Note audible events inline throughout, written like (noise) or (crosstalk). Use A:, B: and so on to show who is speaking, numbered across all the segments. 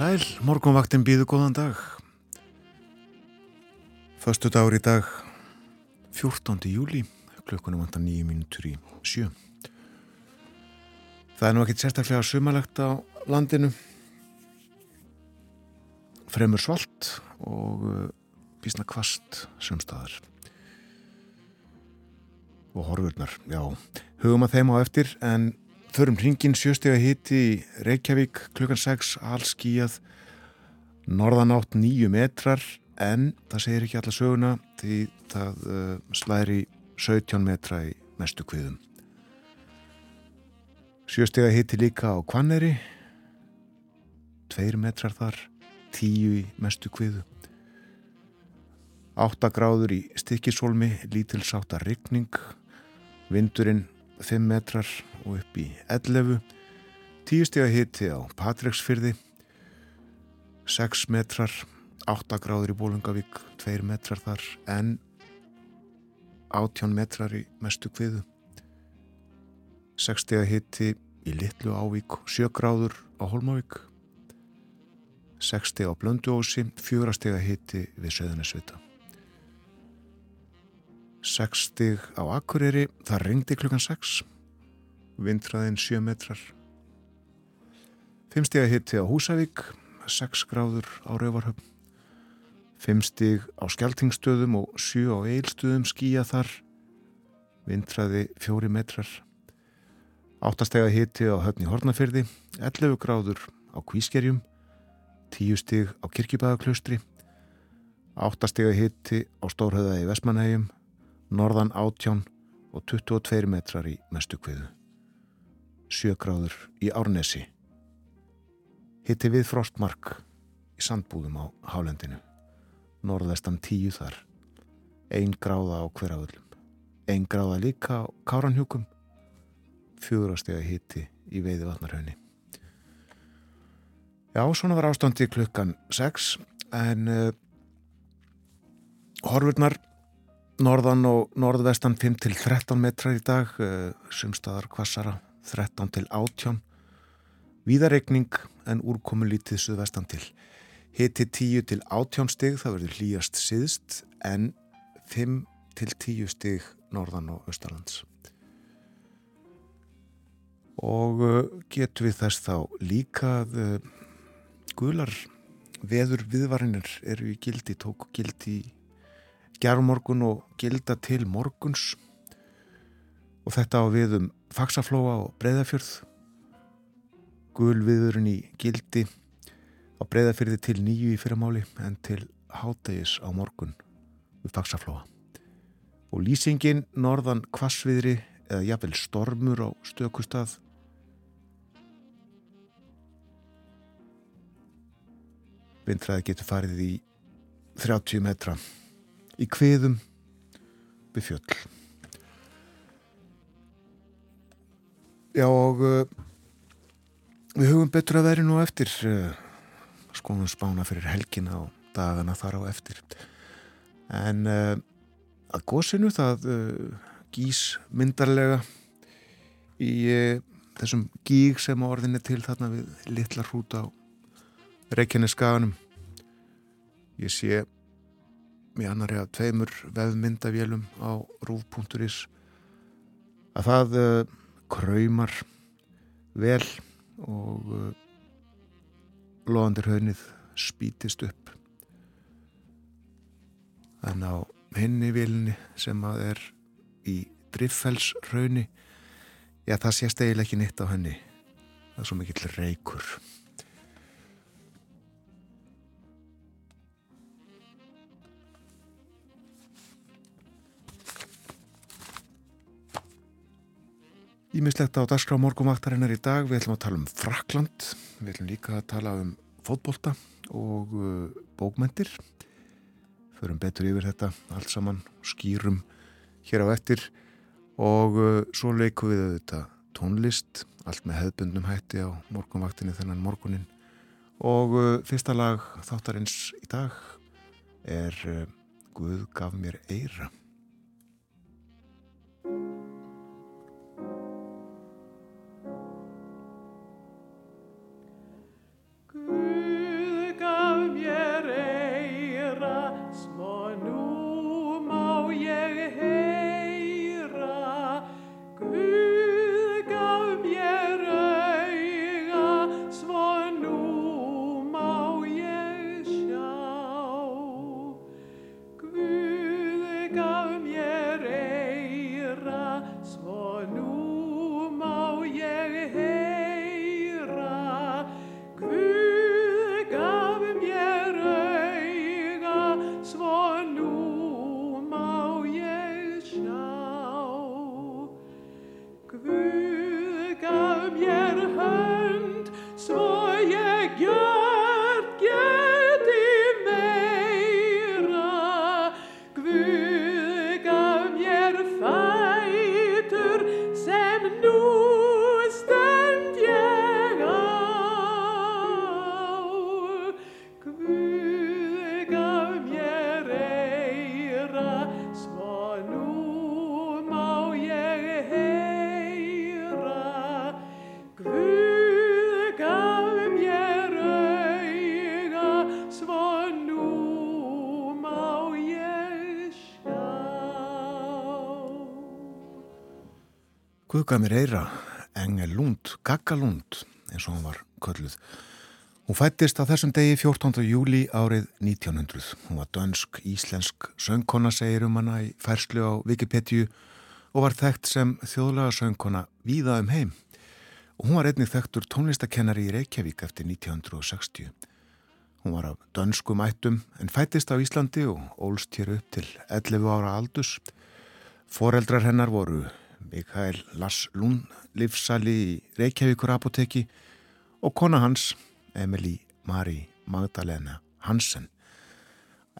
A: Sæl, morgunvaktin býðu góðan dag. Föstu dagur í dag, 14. júli, klukkunum vantar nýju mínutur í sjö. Það er nú ekkit sérstaklega sumalegt á landinu. Fremur svalt og bísna uh, kvast sumstaðar. Og horfurnar, já, hugum að þeim á eftir en Förum hringin sjöstega hitti í Reykjavík klukkan 6 allskíjað norðanátt nýju metrar en það segir ekki alla söguna því það uh, slæri 17 metra í mestu kviðum. Sjöstega hitti líka á Kvanneri 2 metrar þar 10 í mestu kviðu 8 gráður í stikkisólmi lítilsáta rigning vindurinn 5 metrar og upp í 11 10 steg að hitti á Patræksfyrði 6 metrar 8 gráður í Bólungavík 2 metrar þar en 18 metrar í mestu kviðu. 6 steg að hitti í Littlu Ávík 7 gráður á Holmavík 6 steg á Blönduósi 4 steg að hitti við Söðunarsvita 6 steg á Akureyri það ringdi klukkan 6 vindraðinn 7 metrar. 5 steg að hitti á Húsavík 6 gráður á Rauvarhöfn 5 steg á Skeltingstöðum og 7 á Eilstöðum skýja þar. Vindraði 4 metrar. 8 steg að hitti á Höfni Hortnafyrði 11 gráður á Kvískerjum 10 steg á Kirkjubæðaklaustri 8 steg að hitti á Stórhauða í Vestmanhegjum norðan 18 og 22 metrar í mestu kviðu. 7 gráður í Árnesi. Hitti við frostmark í sandbúðum á hálendinu. Norðvestan 10 þar. 1 gráða á hverjaföllum. 1 gráða líka á Káranhjúkum. 4 steg hitti í veiði vatnarhaunni. Já, svona var ástandi klukkan 6 en uh, horfurnar norðan og norðvestan 5 til 13 metrar í dag eh, sumstaðar kvassara 13 til 18 víðaregning en úrkomu lítið suðvestan til. Hiti 10 til 18 stig það verður hlýjast síðst en 5 til 10 stig norðan og austalands og eh, getur við þess þá líka uh, gular veður viðvarinir eru í gildi, tóku gildi í gerðmorgun og gilda til morguns. Og þetta á við um faksaflóa og breyðafjörð gulviðurinn í gildi á breyðafjörði til nýju í fyrramáli en til hátægis á morgun við faksaflóa og lýsingin norðan kvassviðri eða jafnvel stormur á stökustad vindræði getur farið í 30 metra í kviðum við fjöll. Já og uh, við hugum betur að veri nú eftir uh, skoðum spána fyrir helgina og dagana þar á eftir. En uh, að góðsynu það gís myndarlega í þessum gíg sem orðinni til þarna við litla hrúta á Reykjaneskaganum. Ég sé með annari að tveimur vefmyndavélum á rúf.is að það uh, kraumar vel og uh, loðandir haunnið spítist upp. En á henni vilni sem að er í driffelsrauni já það sést eiginlega ekki nýtt á henni. Það er svo mikill reykur Ímislegt á dagskrá morgumvaktarinnar í dag, við ætlum að tala um Frakland, við ætlum líka að tala um fótbolta og uh, bókmentir. Förum betur yfir þetta allt saman, skýrum hér á eftir og uh, svo leikum við auðvitað tónlist, allt með hefðbundnum hætti á morgumvaktinni þennan morgunin. Og uh, fyrsta lag þáttarins í dag er Guð gaf mér eira. Guðgamir Eira, Engel Lund, Gaggalund, eins og hann var kölluð. Hún fættist á þessum degi 14. júli árið 1900. Hún var dönsk-íslensk söngkona, segir um hana í færslu á Wikipedia og var þekkt sem þjóðlega söngkona víða um heim. Og hún var einnig þekktur tónlistakennari í Reykjavík eftir 1960. Hún var af dönskum ættum en fættist á Íslandi og ólst hér upp til 11 ára aldus. Foreldrar hennar voru Mikael Lass Lún livsali í Reykjavíkur apoteki og kona hans Emilí Marí Magdalena Hansen.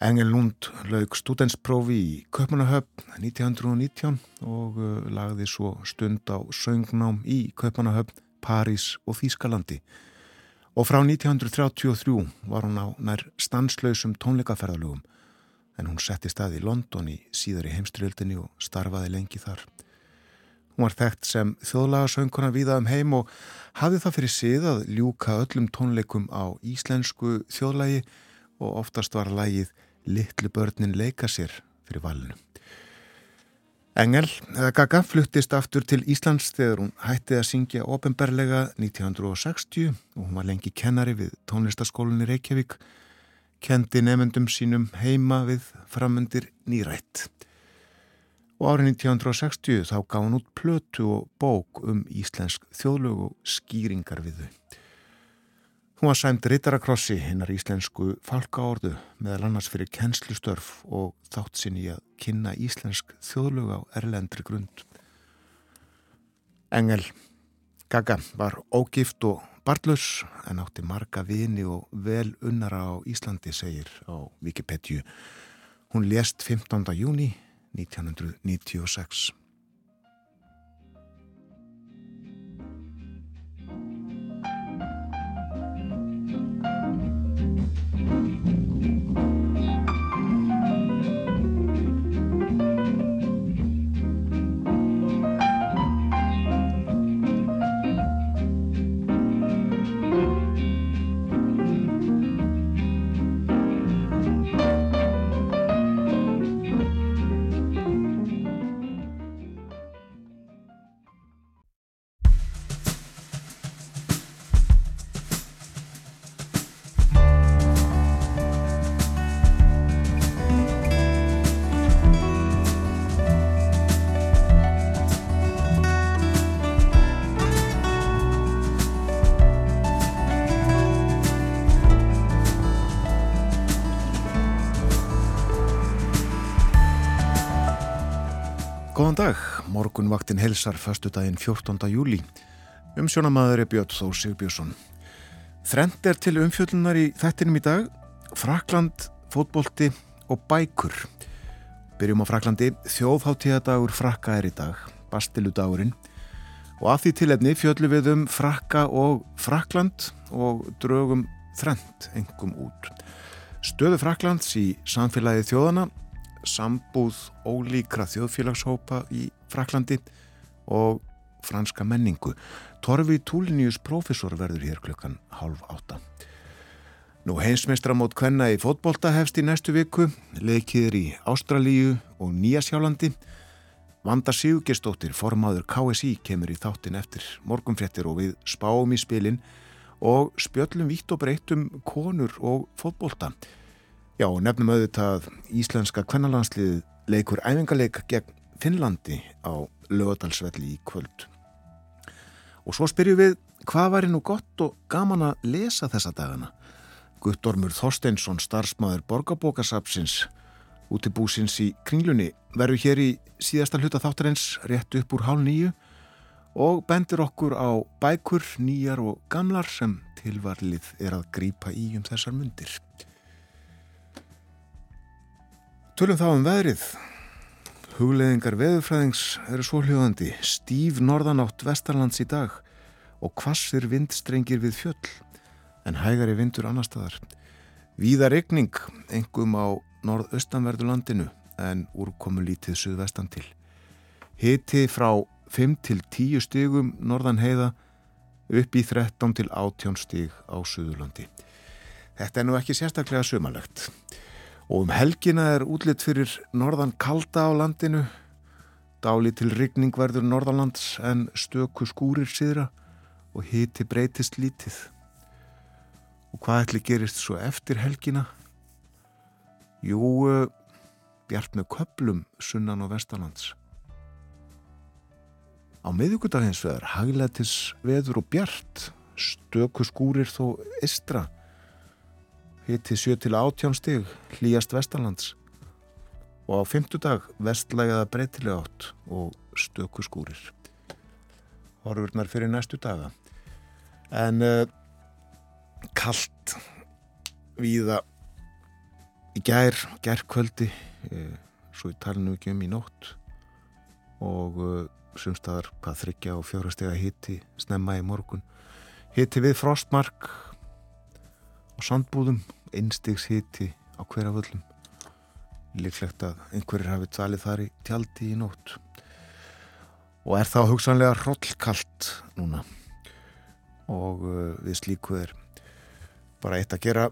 A: Engel Lund laug studentsprófi í Kaupanahöfn 1919 og uh, lagði svo stund á söngnám í Kaupanahöfn, París og Þýskalandi. Og frá 1933 var hún á nær stanslausum tónleikaferðalögum en hún setti stað í London í síðar í heimstriöldinni og starfaði lengi þar. Hún var þekkt sem þjóðlagasönguna viða um heim og hafði það fyrir sið að ljúka öllum tónleikum á íslensku þjóðlægi og oftast var lægið Littlu börnin leika sér fyrir valinu. Engel, eða Gaga, fluttist aftur til Íslands þegar hún hætti að syngja ofinberlega 1960 og hún var lengi kennari við tónlistaskólinni Reykjavík, kendi nefndum sínum heima við framundir nýrætt og árið 1960 þá gaf hann út plötu og bók um íslensk þjóðlög og skýringar við þau. Hún var sæmt rittarakrossi hinnar íslensku falkaordu meðal annars fyrir kennslustörf og þátt sinni að kynna íslensk þjóðlög á erlendri grund. Engel Gaga var ógift og barlaus en átti marga vini og vel unnara á Íslandi segir á Wikipedia. Hún lést 15. júni 1996. dag, morgunvaktin helsar fastu daginn 14. júli. Umsjónamaður er Björn Þó Sigbjörnsson. Þrend er til umfjöllunar í þættinum í dag, Frakland, fótbolti og bækur. Byrjum á Fraklandi, þjóðháttíðadagur Frakka er í dag, Bastiludagurinn. Og af því tilefni fjöllum við um Frakka og Frakland og draugum þrend engum út. Stöðu Fraklands í samfélagi þjóðana sambúð ólíkra þjóðfélagshópa í Fraklandi og franska menningu. Torfi Túlinius profesor verður hér klukkan halv átta. Nú heimsmeistramót kvenna í fótbolta hefst í næstu viku, leikiður í Ástralíu og Nýjasjálandi. Vanda Sigurgestóttir, formaður KSI, kemur í þáttin eftir morgunfrettir og við spáum í spilin og spjöllum vitt og breytum konur og fótbolta. Já, nefnum auðvitað íslenska kvennalandslið leikur æfingarleik gegn Finnlandi á lögadalsvelli í kvöld. Og svo spyrjum við, hvað væri nú gott og gaman að lesa þessa dagana? Guttormur Þorsteinsson, starfsmæður borgarbókasapsins, útibúsins í kringlunni, verður hér í síðasta hluta þáttarins rétt upp úr hálf nýju og bendir okkur á bækur, nýjar og gamlar sem tilvarlið er að grýpa í um þessar myndir. Tölum þá um veðrið. Hugleðingar veðurfræðings eru svo hljóðandi. Stíf norðanátt vestarlands í dag og hvassir vindstrengir við fjöll en hægari vindur annar staðar. Víða regning, engum á norðaustanverðu landinu en úrkomu lítið suðvestan til. Hiti frá 5 til 10 stigum norðan heiða upp í 13 til 18 stig á Suðurlandi. Þetta er nú ekki sérstaklega sumalegt og um helgina er útlitt fyrir norðan kalda á landinu Dáli til rigning verður norðalands en stöku skúrir síðra og hiti breytist lítið. Og hvað ætli gerist svo eftir helgina? Jú, bjart með köplum sunnan og vestalands. Á miðugudagins veður haglætis veður og bjart, stöku skúrir þó istra, hiti 7 til 18 stig, hlýjast vestalands og á fymtudag vestlægaða breytilega átt og stöku skúrir. Horfurnar fyrir næstu daga. En uh, kallt víða í gær, gærkvöldi, uh, svo í talinu ekki um í nótt og uh, sumstaðar hvað þryggja og fjórastega hitti snemma í morgun. Hitti við frostmark og sandbúðum, einstigs hitti á hverja völlum líklegt að einhverjir hafi talið þar í tjaldi í nótt. Og er þá hugsanlega rollkalt núna? Og uh, við slíku er bara eitt að gera.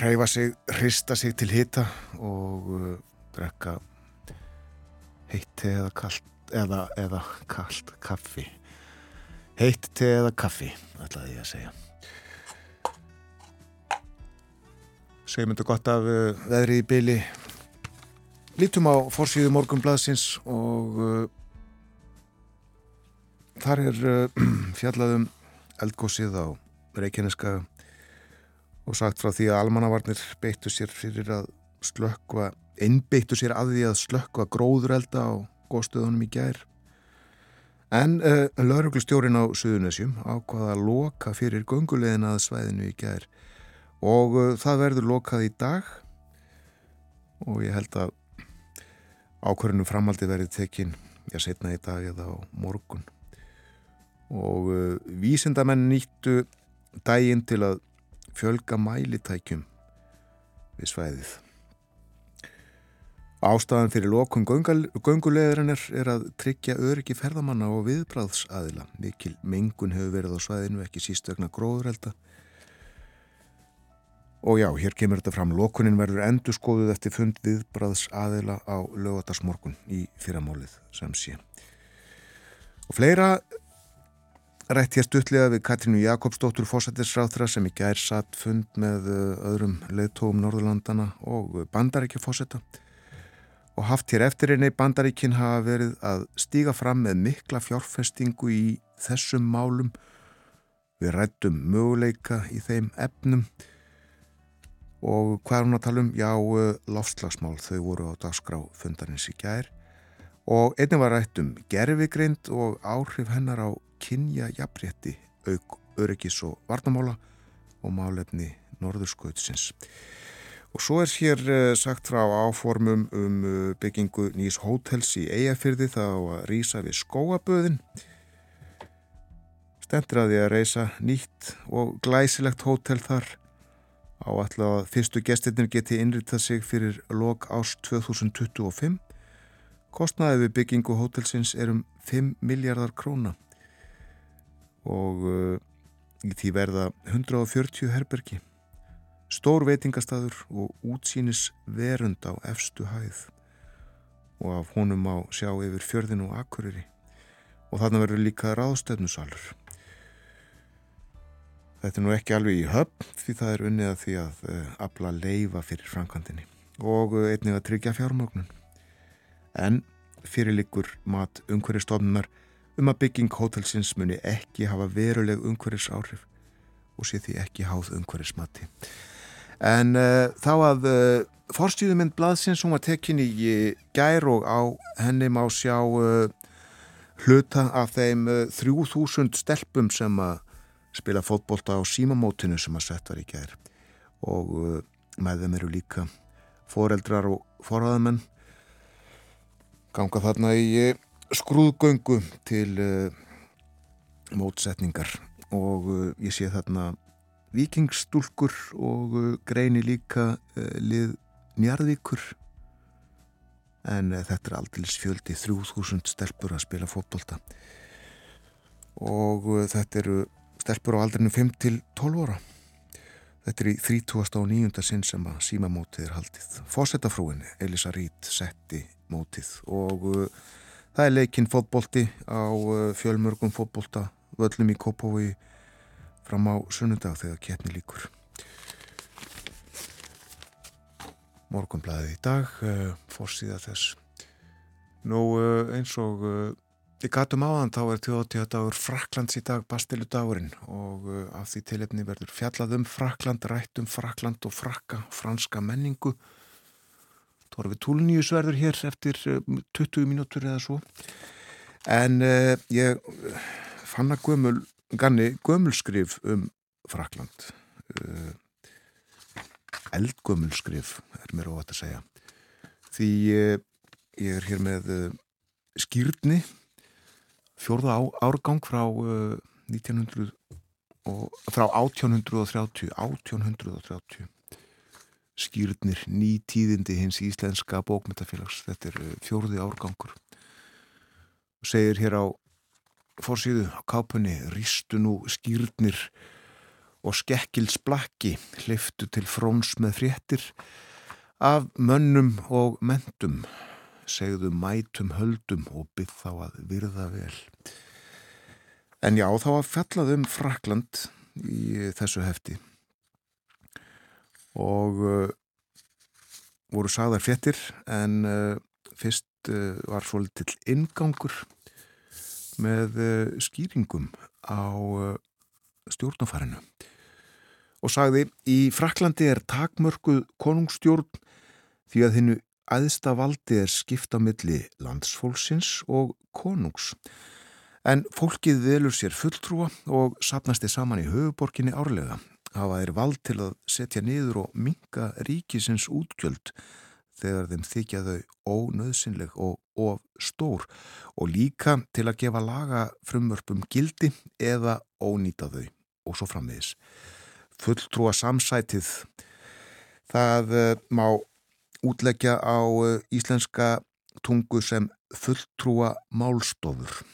A: Reyfa sig, hrista sig til hita og uh, drekka heitt te eða kallt eða, eða kallt kaffi. Heitt te eða kaffi ætlaði ég að segja segjum þetta gott af uh, veðri í byli lítum á fórsíðu morgunbladsins og uh, þar er (clears throat) uh, fjallaðum eldgósið á Reykjaneska og sagt frá því að almannavarnir beittu sér fyrir að slökkva einbeittu sér að því að slökkva gróðurelda á góðstöðunum í gær. En lauruglustjórin á Suðunessjum ákvaða að loka fyrir gungulegin að svæðinu í gær og uh, það verður lokað í dag. Og ég held að ákvörðinu framaldi verið tekinn já setna í dag eða á morgun. Og uh, vísindamenn nýttu daginn til að fjölga mælitækjum við svæðið. Ástafan fyrir lokun gönguleðurinnir er að tryggja öryggi ferðamanna og viðbráðsaðila. Mikil mengun hefur verið á svæðinu, ekki sístögna gróðurelda Og já, hér kemur þetta fram. Lokunin verður endur skoðuð eftir fund viðbraðs aðila á lögatarsmorgun í fyrramálið sem sé. Og fleira rætt hér stuttlega við Katrínu Jakobsdóttur fósættisráþra sem í gær satt fund með uh, öðrum leðtóum Norðurlandana og bandaríkja fósætta og haft hér eftir einni bandaríkin hafa verið að stíga fram með mikla fjárfestingu í þessum málum. Við rættum möguleika í þeim efnum og hvað er hún að tala um? Já, uh, lofslagsmál, þau voru á dagskrá fundarins í gær og einnig var rætt um gerfigrind og áhrif hennar á kynja jafnrétti, auk, öryggis og varnamála og málefni norðurskautsins. Og svo er hér uh, sagt frá áformum um uh, byggingu nýs hótels í Eyjafyrði þá að rýsa við skóaböðin. Stendur að því að reysa nýtt og glæsilegt hótel þar Áallega að fyrstu gestirnir geti innritað sig fyrir lok ást 2025. Kostnaði við byggingu hótelsins er um 5 miljardar króna og uh, í því verða 140 herbergi, stór veitingastadur og útsýnis verund á efstu hæð og af honum á sjá yfir fjörðin og akkuriri og þarna verður líka ráðstöfnusalur. Þetta er nú ekki alveg í höfn því það er unnið að því að uh, eh, abla leifa fyrir framkvæmdini og uh, einnig að tryggja fjármögnun. En fyrirlikur mat umhverjastofnunar um að bygging hótelsins muni ekki hafa veruleg umhverjus áhrif og sé því ekki háð umhverjusmati. En uh, þá að forstíðumind blaðsins hún var tekin í gær og á henni má sjá hluta af þeim 3000 stelpum sem að spila fótbolta á símamótinu sem að sett var í gær. Og uh, með þeim eru líka foreldrar og forraðamenn ganga þarna í uh, skrúðgöngu til uh, mótsetningar. Og ég sé þarna vikingstúlkur og greini líka lið njarðvíkur. En þetta er aldrei fjöldi 3000 stelpur að spila fótbolta. Og þetta eru stelpur á aldrinu 5 til 12 óra. Þetta er í 30. og 9. sinn sem að síma mótið er haldið. Fósettafrúin Elisa Rít setti mótið og uh, Það er leikinn fótbolti á uh, fjölmörgum fótbolta völlum í Kópói fram á sunnudag þegar ketni líkur. Morgonblæðið í dag, uh, fórsíða þess. Nú uh, eins og Við gatum áðan þá er tjóðtíðadagur Fraklands í dag, Bastilu dagurinn og uh, af því tilefni verður fjallað um Frakland, rætt um Frakland og frakka, franska menningu. Þorfi Túlníus verður hér eftir 20 uh, mínútur eða svo. En uh, ég fann að gömul, ganni gömulskrif um Frakland. Uh, eldgömulskrif er mér óvægt að segja. Því uh, ég er hér með skýrni fjórða árgang frá uh, 1900 og frá 1830 1830 skýrnir nýtíðindi hins íslenska bókmyndafélags þetta er uh, fjórði árgangur. Segir hér á fórsíðu á kápunni ristu nú skýrnir og skekkilsblakki hliftu til fróns með fréttir af mönnum og mentum segðu mætum höldum og byggð þá að virða vel. En já, þá að fjallað um Frakland í þessu hefti og uh, voru sagðar fjettir en uh, fyrst uh, var svolítill ingangur með skýringum á stjórnafarinu og sagði í Fraklandi er takmörkuð konungstjórn því að hennu Æðsta valdi er skipt á milli landsfólksins og konungs. En fólkið velur sér fulltrúa og sapnast þið saman í höfuborkinni árlega. Hafa þeir vald til að setja niður og minga ríkisins útgjöld þegar þeim þykja þau ónöðsynleg og of stór og líka til að gefa laga frumvörpum gildi eða ónýta þau og svo frammiðis. Fulltrúa samsætið það eh, má útleggja á eh, íslenska tungu sem fulltrúa málstofur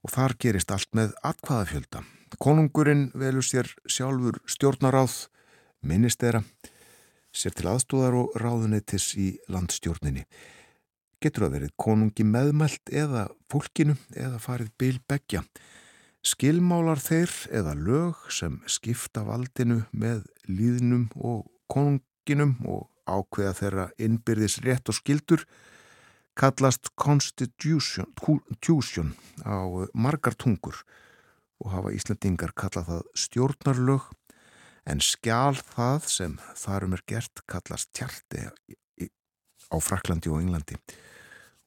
A: og þar gerist allt með atkvaðafjölda. Konungurinn velur sér sjálfur stjórnaráð, ministera, sér til aðstóðar og ráðuneytis í landstjórninni. Getur að verið konungi meðmælt eða fólkinu eða farið bilbeggja. Skilmálar þeir eða lög sem skipta valdinu með líðnum og konunginum og ákveða þeirra innbyrðis rétt og skildur kallast Constitution á margar tungur og hafa Íslandingar kallað það stjórnarlög en skjál það sem þarum er gert kallast tjarti á Fraklandi og Englandi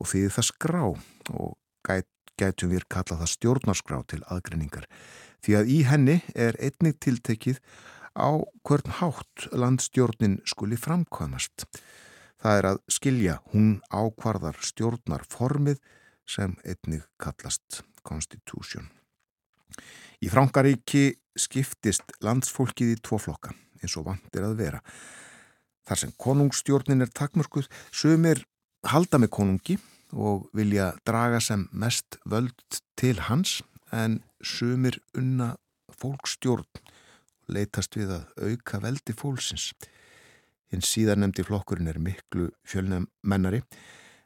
A: og því það skrá og gæt, gætum við kallað það stjórnarskrá til aðgreiningar. Því að í henni er einnig tiltekið á hvern hátt landstjórnin skuli framkvæmast. Það er að skilja hún ákvarðar stjórnar formið sem einnig kallast Constitution. Í Frankaríki skiptist landsfólkið í tvo flokka eins og vantir að vera. Þar sem konungstjórnin er takmörkuð, sögumir halda með konungi og vilja draga sem mest völd til hans en sögumir unna fólkstjórn leitast við að auka veldi fólksins. Hinn síðan nefndi flokkurinn er miklu fjölnamennari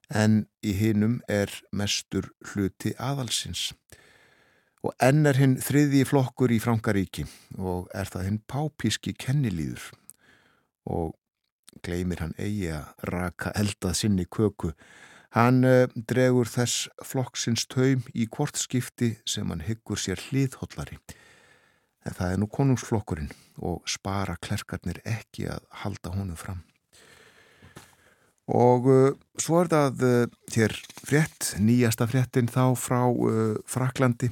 A: en í hinnum er mestur hluti aðalsins. Og enn er hinn þriði flokkur í Frankaríki og er það hinn pápíski kennilýður og gleymir hann eigi að raka eldað sinni köku. Hann uh, dregur þess flokksins taum í kvortskipti sem hann hyggur sér hliðhollari en það er nú konungsflokkurinn og spara klerkarnir ekki að halda honum fram. Og uh, svo er það uh, hér frétt, nýjasta fréttin þá frá uh, Fraklandi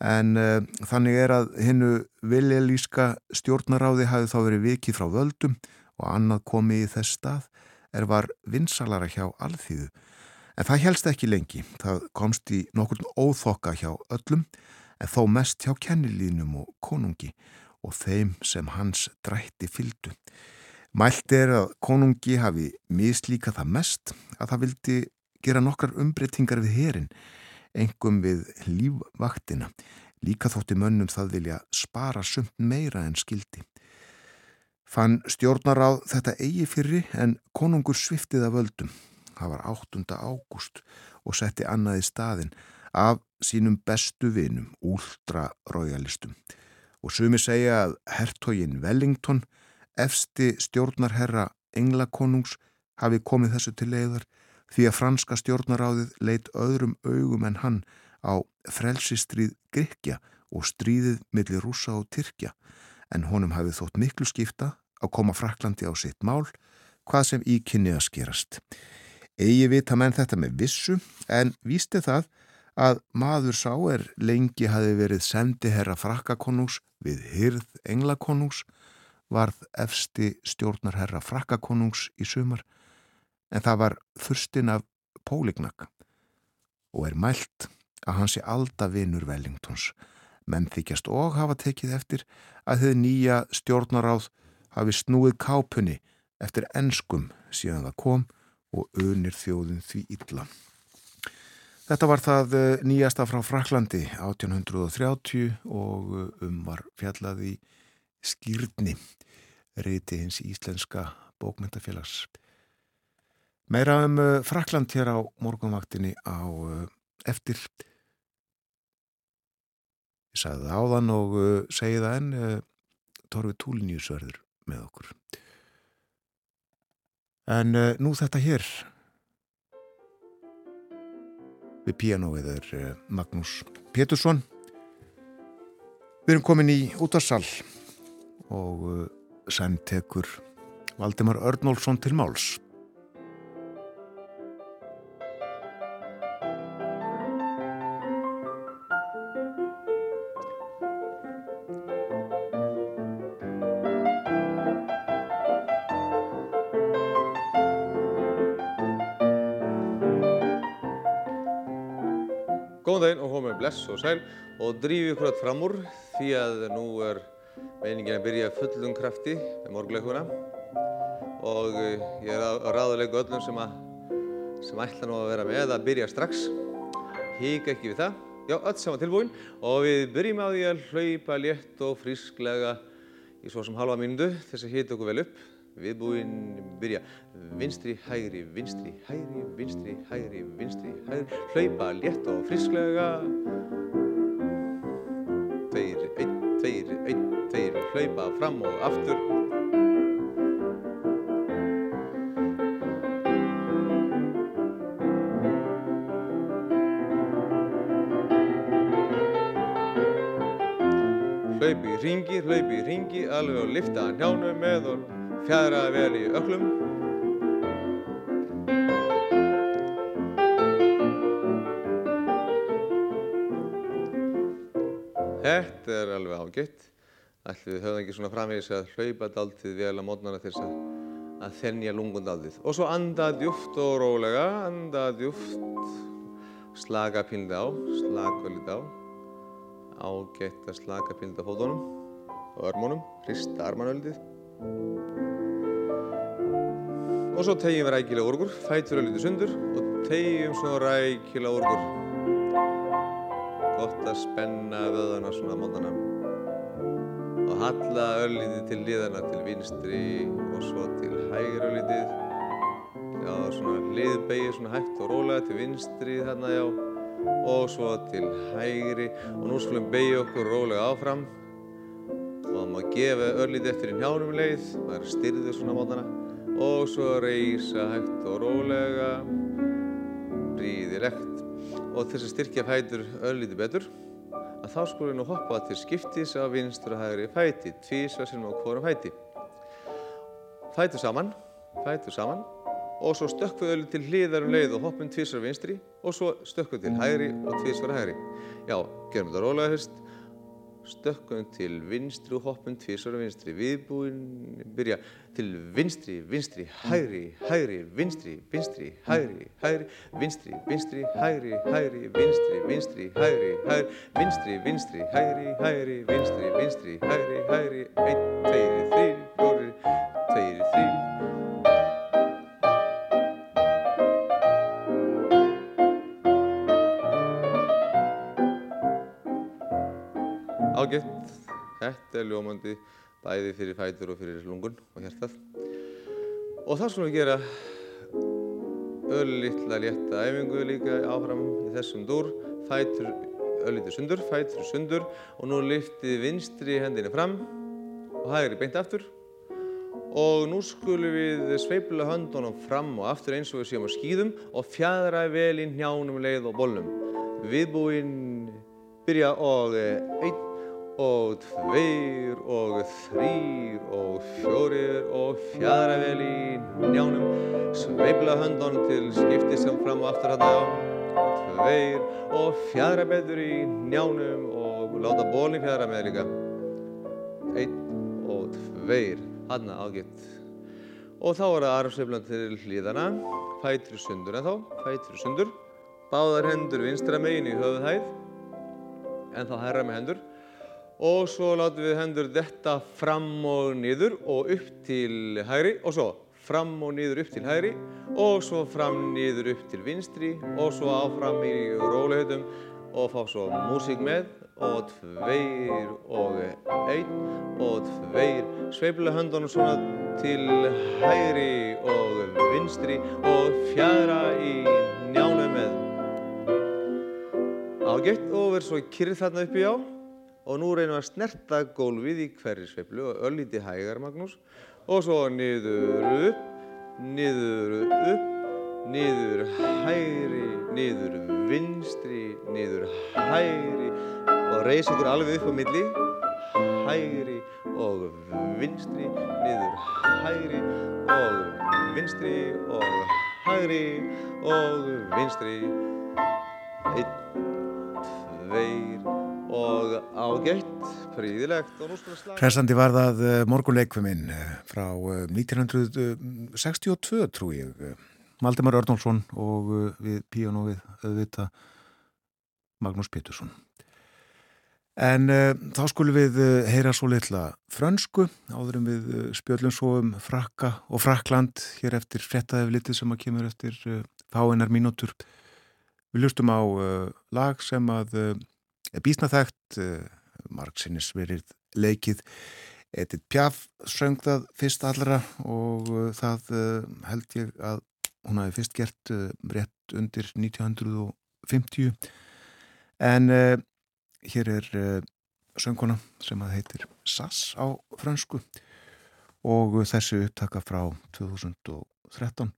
A: en uh, þannig er að hinnu viljelíska stjórnaráði hafi þá verið vikið frá völdum og annað komið í þess stað er var vinsalara hjá alþýðu. En það helst ekki lengi, það komst í nokkurn óþokka hjá öllum en þó mest hjá kennilínum og konungi og þeim sem hans drætti fyldu. Mælt er að konungi hafi mislíka það mest að það vildi gera nokkar umbreytingar við herin, engum við lífvaktina. Líka þótti mönnum það vilja spara sumt meira en skildi. Fann stjórnar á þetta eigi fyrri en konungur sviftið af völdum. það var 8. ágúst og setti annað í staðin af sínum bestu vinum, últra-royalistum. Og sumi segja að hertogin Wellington, efsti stjórnarherra Englakonungs, hafi komið þessu til leiðar því að franska stjórnaráðið leitt öðrum augum en hann á frelsistrið Grekja og stríðið millir rúsa og Tyrkja en honum hafið þótt miklu skipta að koma Fraklandi á sitt mál hvað sem í kynni að skerast. Egi vita menn þetta með vissu en vísti það að maður sá er lengi hafi verið sendi herra Frakkakonús við hyrð Englakonús varð efsti stjórnar herra Frakkakonús í sumar en það var þurstinn af Pólignak og er mælt að hann sé aldavinur Wellingtons menn þykjast og hafa tekið eftir að þau nýja stjórnaráð hafi snúið kápunni eftir enskum síðan það kom og unir þjóðin því illa. Þetta var það eh, nýjasta frá Fraklandi 1830 og eh, um var fjallað í skýrni reyti hins íslenska bókmyndafélags. Meira um eh, Frakland hér á morgunvaktinni á eftir Ég sagði það áðan og segi það uh, Torfi Túlinjúsverður með okkur. En nú þetta hér við pianoið er uh, Magnús Pétursson. Við erum komin í útarsal og uh, sem tekur Valdimar Örnólfsson til máls.
B: Og sæl og drífi ykkur átt fram úr því að nú er meiningin að byrja fullum krafti með morguleikuna og eh, ég er að ráðuleika öllum sem, sem ætla nú að vera með að byrja strax. Hík ekki við það. Já, öll saman tilbúin og við byrjum á því að hlaupa létt og frísklega í svo sem halva mínundu þess að hita okkur vel upp. Viðbúinn byrja vinstri, hægri, vinstri, hægri, vinstri, hægri, vinstri, hægri, hlaupa létt og frísklega. Tveir, einn, tveir, einn, tveir, hlaupa fram og aftur. Hlaupi í ringi, hlaupi í ringi, alveg og lifta njánum með og fjæðraði vel í öklum. Þetta er alveg ágætt. Ætli við höfum ekki svona framvegis að hlaupa daldið vel á mótnana til þess að, að þennja lungundaldið. Og svo anda djúft og rólega, anda djúft, slaka píldi á, slaka lítið á. Ágætt að slaka píldi á fótunum og örmónum, hrista armanöldið og svo tegjum við rækilega úrgur, fætur að lítið sundur og tegjum svo rækilega úrgur. Gott að spenna vöðana svona mótana. Og halla öllítið til liðana til vinstri og svo til hægri öllítið. Já, svona liðbegið svona hægt og rólega til vinstri þarna já. Og svo til hægri. Og nú skulum begja okkur rólega áfram. Og má gefa öllítið eftir í njánum leið, það er styrðið svona mótana og svo reysa hægt og rólega, ríðilegt og til þess að styrkja fætur öllítið betur að þá skulum við nú hoppa til skiptis á vinstur og hægri fæti, tvísa sem á hvorum fæti. Fætur saman, fætur saman og svo stökkum við öllítið til hliðar um leið og hoppum tvísar vinstri og svo stökkum við til hægri og tvísar hægri. Já, gerum þetta rólega fyrst stökkum til vinstri og hoppum tvísar og vinstri. Viðbúinn, byrja til vinstri, vinstri, hægri, hægri, vinstri, vinstri, hægri, hægri, vinstri, vinstri, hægri, hægri, vinstri, vinstri, hægri, hægri, vinstri, vinstri, hægri, hægri, vinstri, vinstri, hægri, hægri, einn, tveiri, þrýri, Ágætt, þetta er ljómandi bæði fyrir fætur og fyrir lungun og hjertað. Og það skulum við gera öllitla létta æfingu líka áfram í þessum dúr, fætur öllitið sundur, fætur sundur og nú liftið vinstri hendinni fram og hægri beint aftur og nú skulum við sveifla höndunum fram og aftur eins og við séum á skýðum og fjadra vel í njánum leið og bólnum. Viðbúinn byrja og einn og tveir og þrýr og fjórir og fjadra vel í njánum. Sveifla höndunum til skipti sem fram og aftur þetta og tveir og fjadra betur í njánum og láta bólni fjadra með líka. Einn og tveir hann ágætt. Og þá er það armsveiflan til hlýðana, fætur sundur en þá, fætur sundur. Báðar hendur vinstra megin í höfuðhæð, en þá herra með hendur. Og svo látum við hendur detta fram og niður og upp til hægri. Og svo fram og niður upp til hægri. Og svo fram niður upp til vinstri. Og svo áfram í rólihautum og fá svo músík með. Og tveir og einn. Og tveir. Sveifla höndunum svona til hægri og vinstri. Og fjara í njánu með. Ágætt og verð svo kyrð þarna uppi á og nú reynum við að snerta gólfið í hverju sveiflu og öllíti hægar Magnús. Og svo niður upp niður upp niður hægri niður vinstri niður hægri. Og reys ykkur alveg upp á milli. Hægri og vinstri niður hægri og vinstri og hægri og vinstri. Einn, tveir og ágætt príðilegt
A: Hressandi var það morguleikvuminn frá eh, 1962 trú ég Maldemar Örnálsson og eh, við píanóið auðvita Magnús Pétursson En uh, þá skulum við uh, heyra svo litla frönsku áður en við uh, spjöllum svo um Frakka og Frakland hér eftir frettaðið litið sem að kemur eftir fáinnar mínútur. Við lustum á lag sem að bísnaþægt, margsinnis verið leikið. Edith Piaf söng það fyrst allra og það held ég að hún hafi fyrst gert rétt undir 1950 en Hér er uh, sönguna sem að heitir Sass á fransku og þessi upptaka frá 2013.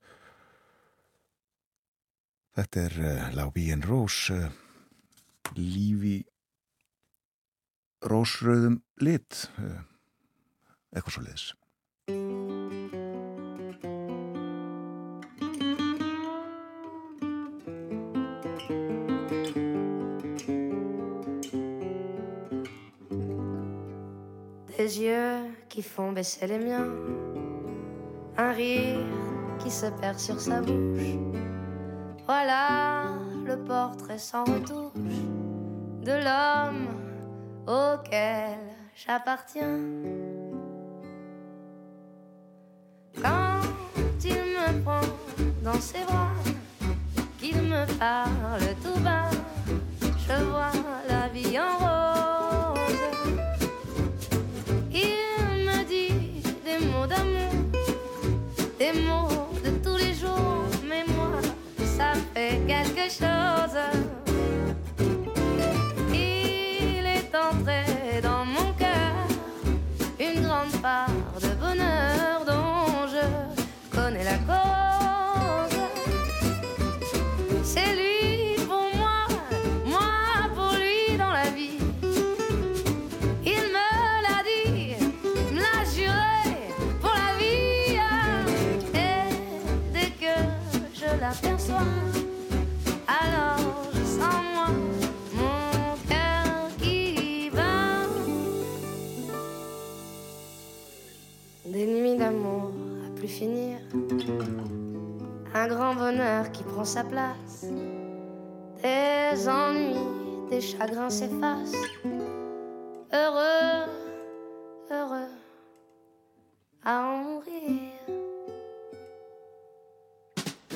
A: Þetta er uh, Rose, uh, lífi rósröðum lit, leiðis.
C: Des yeux qui font baisser les miens, un rire qui se perd sur sa bouche. Voilà le portrait sans retouche de l'homme auquel j'appartiens. Quand il me prend dans ses bras, qu'il me parle grand bonheur qui prend sa place. Des ennuis, des chagrins s'effacent. Heureux, heureux à en mourir.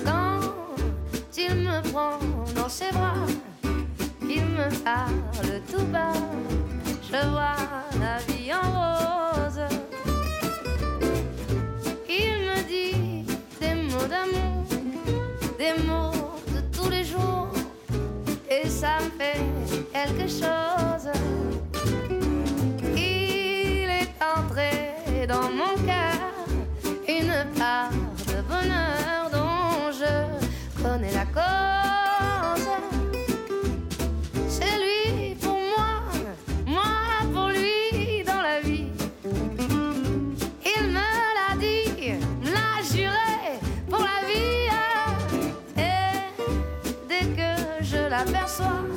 C: Quand il me prend dans ses bras, il me parle tout bas. Je vois la vie en rose. Quelque chose. Il est entré dans mon cœur une part de bonheur dont je connais la cause. t'aperçois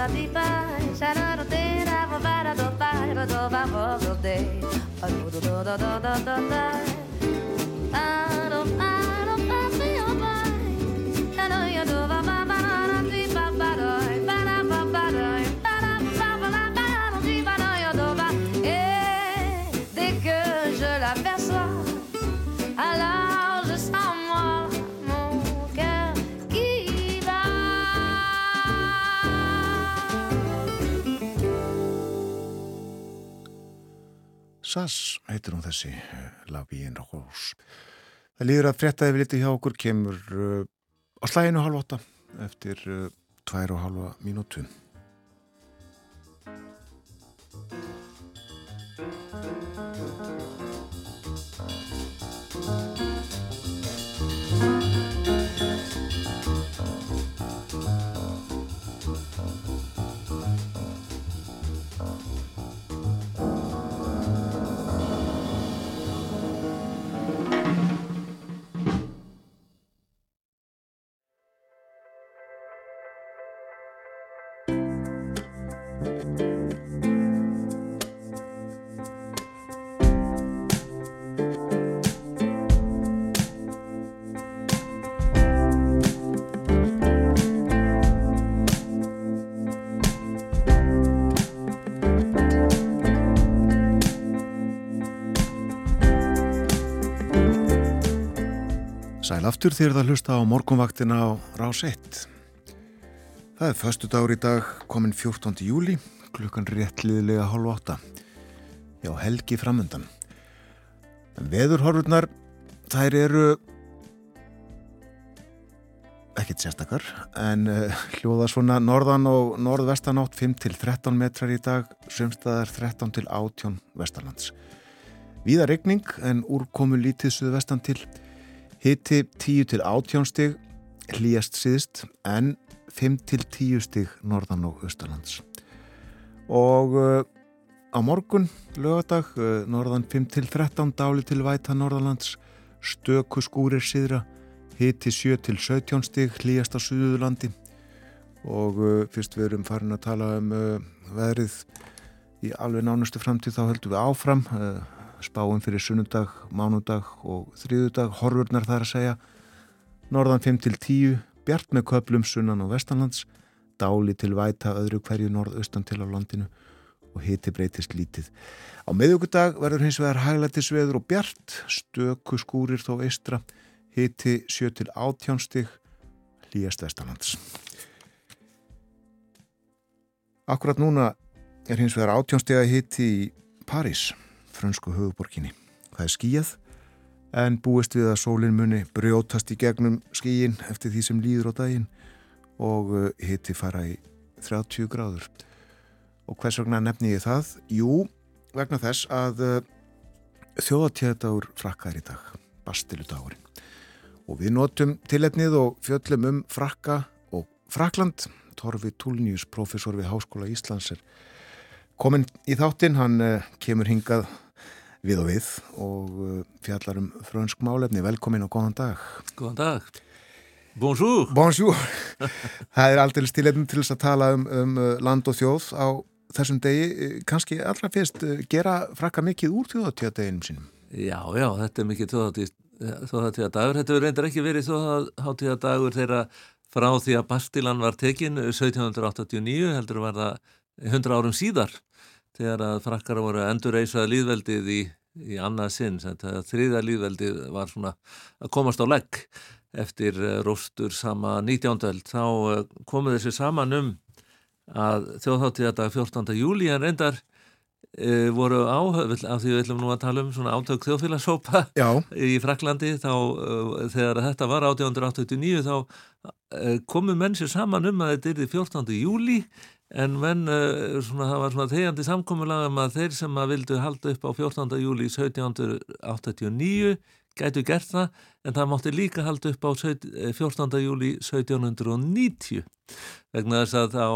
C: la
A: plupart heitir hún þessi uh, Labíin Rós. Það líður að fréttaði við litið hjá okkur kemur uh, á slæginu halv åtta eftir uh, tvær og halva mínútu. Aftur þér það hlusta á morgunvaktina á Rás 1. Það er förstu dagur í dag, komin 14. júli, klukkan réttliðilega hálf átta. Já, helgi framöndan. En veðurhorfurnar, þær eru ekkert sérstakar, en uh, hljóða svona norðan og norðvestanátt 5 til 13 metrar í dag, sömstaðar 13 til 18 vestarlands. Víða regning, en úrkomu lítið suðvestan til Hitti 10 til 18 stig, hlýjast síðst, en 5 til 10 stig norðan og austalands. Og uh, á morgun, lögadag, uh, norðan 5 til 13, dáli til væta norðalands, stöku skúrir síðra, hitti 7 til 17 stig, hlýjast á Suðurlandi. Og uh, fyrst við erum farin að tala um veðrið í alveg nánustu framtíð, þá höldum við áfram, spáum fyrir sunnudag, mánudag og þriðudag, horfurnar þar að segja norðan 5 til 10 bjart með köplum sunnan og vestanlands dáli til væta öðru hverju norðaustan til á landinu og hiti breytist lítið. Á meðugudag verður hins vegar hæglættisveður og bjart stöku skúrir þó eistra hiti 7 til 18 stig hlýjast vestanlands. Akkurat núna er hins vegar 18 stiga hiti í París frönsku höfuborginni. Það er skíjað en búist við að sólinn muni brjótast í gegnum skíin eftir því sem líður á daginn og uh, hitti fara í 30 gráður. Og hvers vegna nefni ég það? Jú, vegna þess að uh, þjóðatíðadagur frakkar í dag, bastiludagurinn. Og við notum tilefnið og fjöllum um frakka og Frakland. Torfi Túlnius, professor við Háskóla Íslands er komin í þáttinn, hann uh, kemur hingað við og við og uh, fjallar um frönsk málefni. Velkomin og góðan dag.
D: Góðan dag. Bonjour.
A: Bonjour. (laughs) Það er aldrei stilefnum til þess að tala um, um uh, land og þjóð á þessum degi. Eh, Kanski allra fyrst gera frakka mikið úr þjóðatíðadeginum sínum.
D: Já, já, þetta er mikið tjóðatíð þjóðhátíðadagur. Þetta verður reyndar ekki verið þjóðhátíðadagur þegar frá því að Bastilan var tekin 1789 heldur var það 100 árum síðar þegar að frakkara voru endurreysað líðveldið í, í annað sinn. Þriða líðveldið var svona að komast á legg eftir eh, róstur sama 19. öld. Þá eh, komuð þessi saman um að þjóðhátíðadag 14. júli en reyndar e, voru áhauð af því við ætlum nú að tala um svona átök þjóðfélagsópa (laughs) í Fraklandi þá e, þegar þetta var 1889 þá e, komu menn sér saman um að þetta er því 14. júli en menn svona, það var svona þegjandi samkommulaga um að þeir sem að vildu halda upp á 14. júli 1789 gætu gert það en það mátti líka halda upp á 14. júli 1790 vegna þess að þá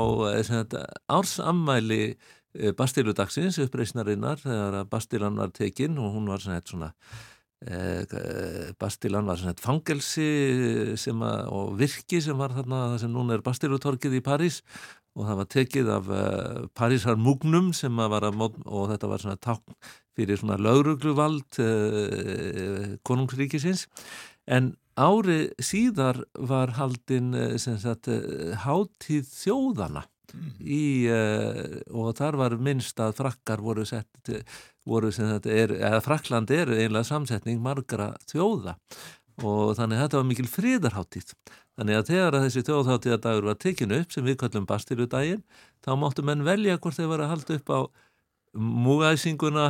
D: ársammæli Eh, Bastiludagsins uppreysnarinnar þegar Bastilan var tekinn og hún var svona eh, Bastilan var svona fangelsi að, og virki sem var þarna það sem núna er Bastilutorkið í París og það var tekið af uh, Parísar múgnum sem var að mót og þetta var svona takk fyrir svona laurugluvald uh, konungsríkisins. En ári síðar var haldinn uh, hátíð þjóðana í, uh, og þar var minnst að frakkar voru sett voru sem þetta er, eða Frakland er einlega samsetning margra þjóða. Og þannig þetta var mikil fríðarháttíð þannig að þegar að þessi þjóðháttíðadagur var tekinu upp sem við kallum Bastiludaginn þá máttu menn velja hvort þeir var að halda upp á múgæsinguna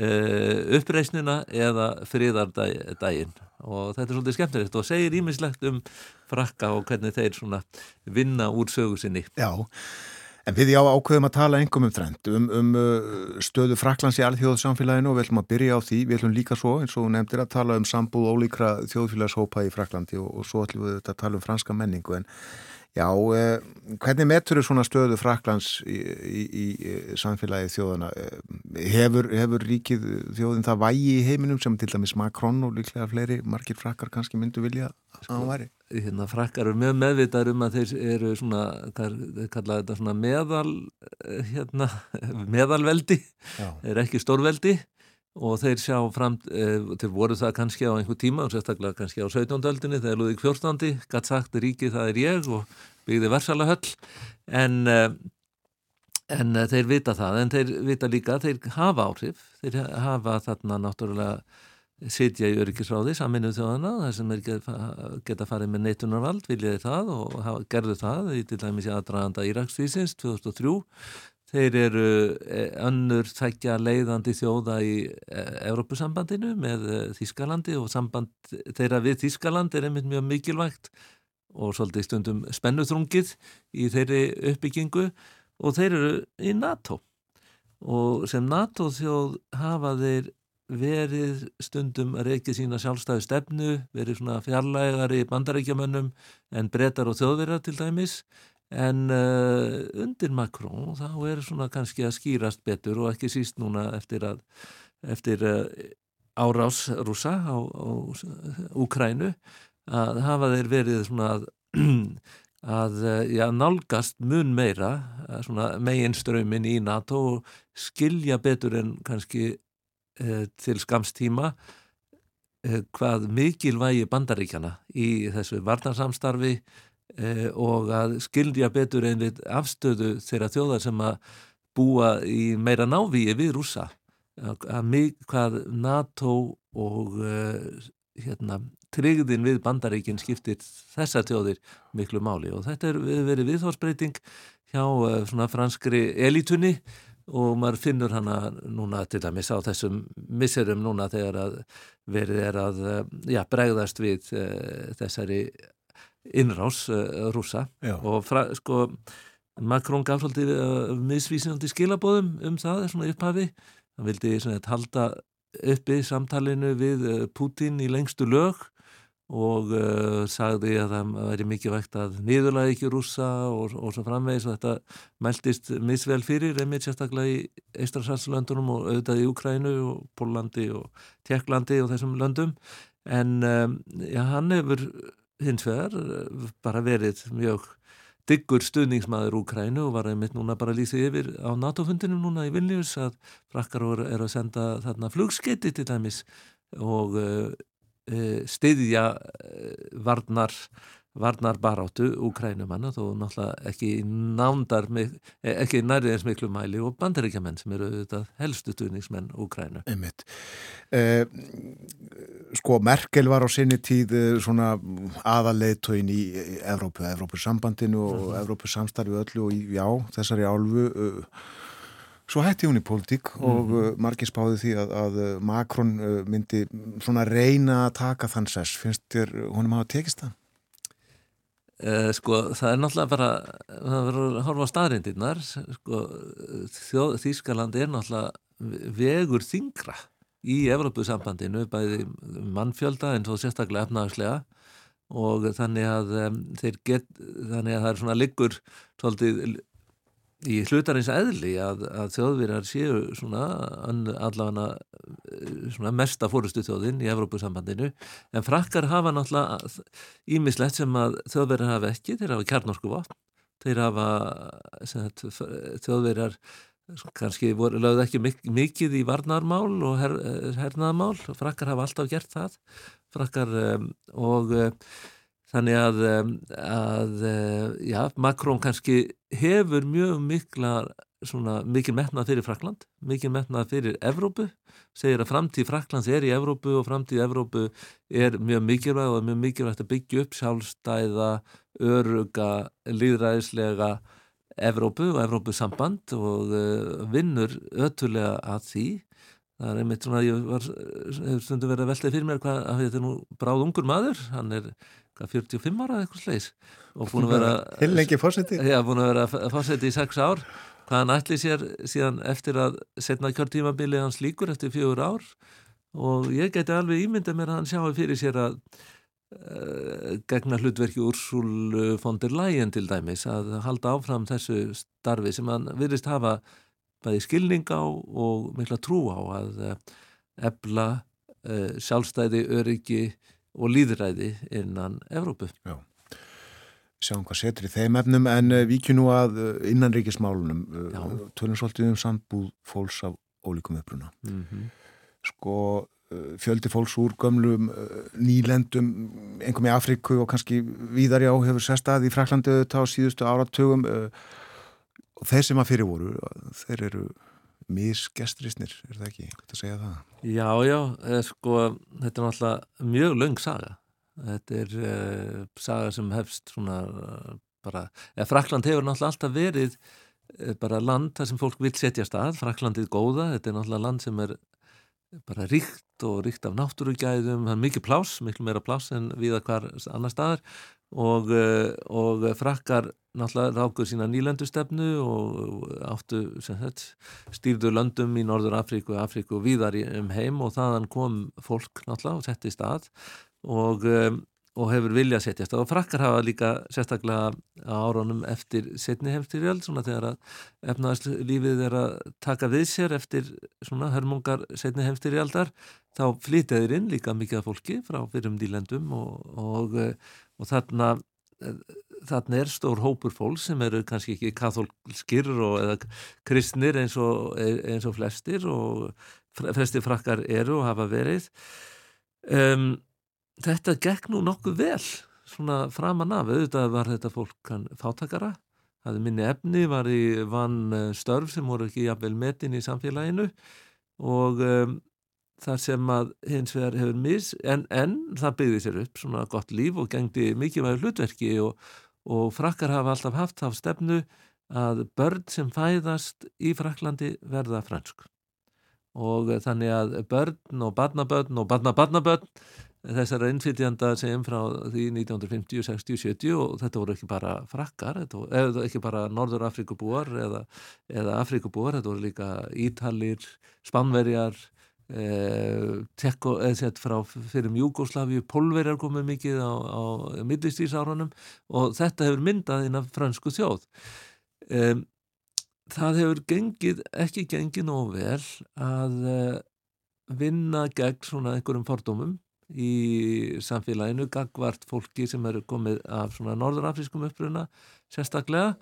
D: uh, uppreysnina eða fríðardaginn og þetta er svolítið skemmtilegt og segir ímislegt um frakka og hvernig þeir vinna úr sögu sinni.
A: Já, en við já ákveðum að tala engum um trend, um, um uh, stöðu Fraklands í alþjóðsamfélaginu og við ætlum að byrja á því, við ætlum líka svo eins og nefndir að tala um sambúð ólíkra þjóðfélagshópa í Fraklandi og, og svo ætlum við að tala um franska menningu. En Já, eh, hvernig metur þau svona stöðu Fraklands í, í, í samfélagi þjóðana? Eh, hefur, hefur ríkið þjóðin það vægi í heiminum sem til dæmis Macron og líklega fleiri margir frakkar kannski myndu vilja að það væri?
D: Hérna, frakkar eru með meðvitað um að þeir eru svona, þeir kallaði þetta svona meðal, eh, hérna, (laughs) meðalveldi, þeir eru ekki stórveldi og þeir sjá fram, e, þeir voru það kannski á einhver tíma og sérstaklega kannski á 17. öldinni þegar Lúðík 14. gætt sagt ríki það er ég og byggði versala höll en, e, en e, þeir vita það en þeir vita líka þeir hafa áhrif þeir hafa þarna náttúrulega sitja í öryggisráði saminuð þjóðana þar sem er geta farið með neitunarvald viljaði það og gerðu það í til dæmis í aðdraganda Íraksvísins 2003 Þeir eru e, önnur þækja leiðandi þjóða í Európusambandinu með e, Þískalandi og samband þeirra við Þískaland er einmitt mjög mikilvægt og svolítið stundum spennuþrungið í þeirri uppbyggingu og þeir eru í NATO. Og sem NATO þjóð hafa þeir verið stundum að reykja sína sjálfstæðu stefnu, verið svona fjarlægari bandarækjamönnum en brettar og þjóðverðar til dæmis en uh, undir Macron þá er svona kannski að skýrast betur og ekki síst núna eftir að eftir uh, árás rúsa á, á Úkrænu að hafa þeir verið svona að, (clears throat) að já, nálgast mun meira megin strömin í NATO og skilja betur en kannski uh, til skamstíma hvað mikilvægi bandaríkjana í þessu varnarsamstarfi eh, og að skildja betur einlitt afstöðu þeirra þjóðar sem að búa í meira návíi við rúsa að mig hvað NATO og eh, hérna, tryggðin við bandaríkinn skiptir þessa þjóðir miklu máli. Og þetta er verið viðhórsbreyting hjá eh, franskri elitunni og maður finnur hana núna til dæmis á þessum misserum núna þegar að verið er að eh, já, bregðast við þessari innrás uh, rúsa Já. og fra, sko Macron gaf svolítið uh, misvísinandi skilabóðum um það svona upphafi, hann vildi svona halda uppi samtalinu við uh, Putin í lengstu lög og sagði að það væri mikið vægt að niðurlega ekki rúsa og, og svo framvegis. Og þetta mæltist misvel fyrir, einmitt sérstaklega í Eistrasarslöndunum og auðvitað í Ukrænu og Pólandi og Tjekklandi og þessum löndum. En um, já, hann hefur hins vegar eh, bara verið mjög diggur stuðningsmaður Úkrænu og var einmitt núna bara lýsið yfir á NATO-fundinum núna í Vilnius að frakkar er að senda þarna flugskeiti til dæmis og uh, uh, styðja uh, varnar varnar baráttu úkrænumanna þó náttúrulega ekki nándar ekki nærið eins miklu mæli og bandaríkjaman sem eru auðvitað helstu stuðningsmenn úkrænu
A: eh, Sko Merkel var á sinni tíð svona aðaleitóin í Evrópu, Evrópusambandinu og mm -hmm. Evrópusamstarfi öllu og já, þessari álfu Svo hætti hún í pólitík og mm -hmm. margir spáði því að, að Makrón myndi svona reyna að taka þann sess. Finnst þér honum hafa tekist það?
D: Uh, sko það er náttúrulega bara það verður að horfa á staðrindirnar sko þjóð, Þískaland er náttúrulega vegur þingra í Evrópusambandinu bæði mannfjölda en svo sérstaklega efnaðarslega og þannig að um, þeir get þannig að það er svona liggur svolítið í hlutarins eðli að, að þjóðverjar séu svona allavega eh, svona mesta fórustu þjóðin í Evrópusambandinu. En frakkar hafa náttúrulega ímislegt sem að þjóðverjar hafa ekki, þeir hafa kjarnorsku vatn, þeir hafa sagt, þjóðverjar kannski voru, lögðu ekki mikið í varnarmál og her, hernaðarmál, frakkar hafa alltaf gert það. Frakkar um, og Þannig að, að já, Makrón kannski hefur mjög mikla, svona, mikil metnað fyrir Frakland, mikil metnað fyrir Evrópu, segir að framtíð Fraklands er í Evrópu og framtíð Evrópu er mjög mikilvæg og mjög mikilvægt að byggja upp sjálfstæða, öruga, líðræðislega Evrópu og Evrópusamband og uh, vinnur ötulega að því. Það er einmitt svona, ég var, hefur stundu verið að veltaði fyrir mér hvað, að þetta er nú bráð ungur maður, hann er 45 ára eða eitthvað sleis og búin að vera
A: Hillengi fórseti
D: Já, búin að vera fórseti í 6 ár. Hvað hann ætli sér síðan eftir að setna kjörtímabili hans líkur eftir fjögur ár. Og ég geti alveg ímynda mér að hann sjáu fyrir sér að uh, gegna hlutverki Úrsúl von der Leyen til dæmis að halda áfram þessu starfi sem hann virðist hafa bæði skilning á og mikla trú á að uh, ebla uh, sjálfstæði, öryggi og líðræði innan Evrópu.
A: Já, sjáum hvað setur í þeim efnum en uh, við kynum að uh, innanríkismálunum uh, tölum svolítið um sambúð fólks af ólíkum uppruna. Mm -hmm. Sko fjöldi fólks úr gömlum nýlendum, einhverjum í Afriku og kannski víðar já hefur sestað í Fraklandi auðvitað á síðustu áratögum og þeir sem að fyrir voru, þeir eru misgestrisnir, er það ekki? Hvað það segja það?
D: Já, já, sko, þetta er náttúrulega mjög laung saga. Þetta er uh, saga sem hefst svona uh, bara, eða Frakland hefur náttúrulega alltaf verið uh, bara land þar sem fólk vil setja stað, Fraklandið góða, þetta er náttúrulega land sem er bara ríkt og ríkt af náttúrugæðum, það er mikið plás, miklu meira plás en viða hvar annar staðar. Og, og frakkar náttúrulega rákuð sína nýlendustefnu og áttu sagt, stýrðu löndum í Norður Afríku, Afríku og víðar um heim. Og þaðan kom fólk náttúrulega og setti stað og, um, og hefur vilja að setja stað og frakkar hafa líka sérstaklega á árunum eftir setni heimstyrjöld svona þegar að efnaðarslífið er að taka við sér eftir svona hörmungar setni heimstyrjaldar þá flytjaðir inn líka mikið af fólki frá fyrrum nýlendum og, og, og þarna þarna er stór hópur fólk sem eru kannski ekki katholskir eða kristnir eins og, eins og flestir og flestir frakkar eru og hafa verið. Um, þetta gekk nú nokkuð vel svona framan af, auðvitað var þetta fólk fátakara, það er minni efni var í vann eh, störf sem voru ekki jafnvel metin í samfélaginu. Og um, þar sem að hins vegar hefur mis en, en það byggði sér upp svona gott líf og gengdi með hlutverki og, og frakkar hafa alltaf haft á stefnu að börn sem fæðast í Fraklandi verða fransk. Og þannig að börn og barnabörn og barnabörnabörn þessara innflytjanda sem frá því 1950, 60, 70 og þetta voru ekki bara frakkar eða ekki bara Norður Afrikubúar eða, eða Afrikubúar, þetta voru líka Ítalir, Spanverjar Eh, tekko, eða sett frá fyrir Júgoslavíu, Pólverjar komið mikið á, á millistýrsárunum og þetta hefur myndað inn af fransku þjóð. Um, það hefur gengið, ekki gengið nóg vel að uh, vinna gegn svona einhverjum fordómum í samfélaginu, gagvart fólki sem eru komið af svona norðurafrískum uppruna sérstaklega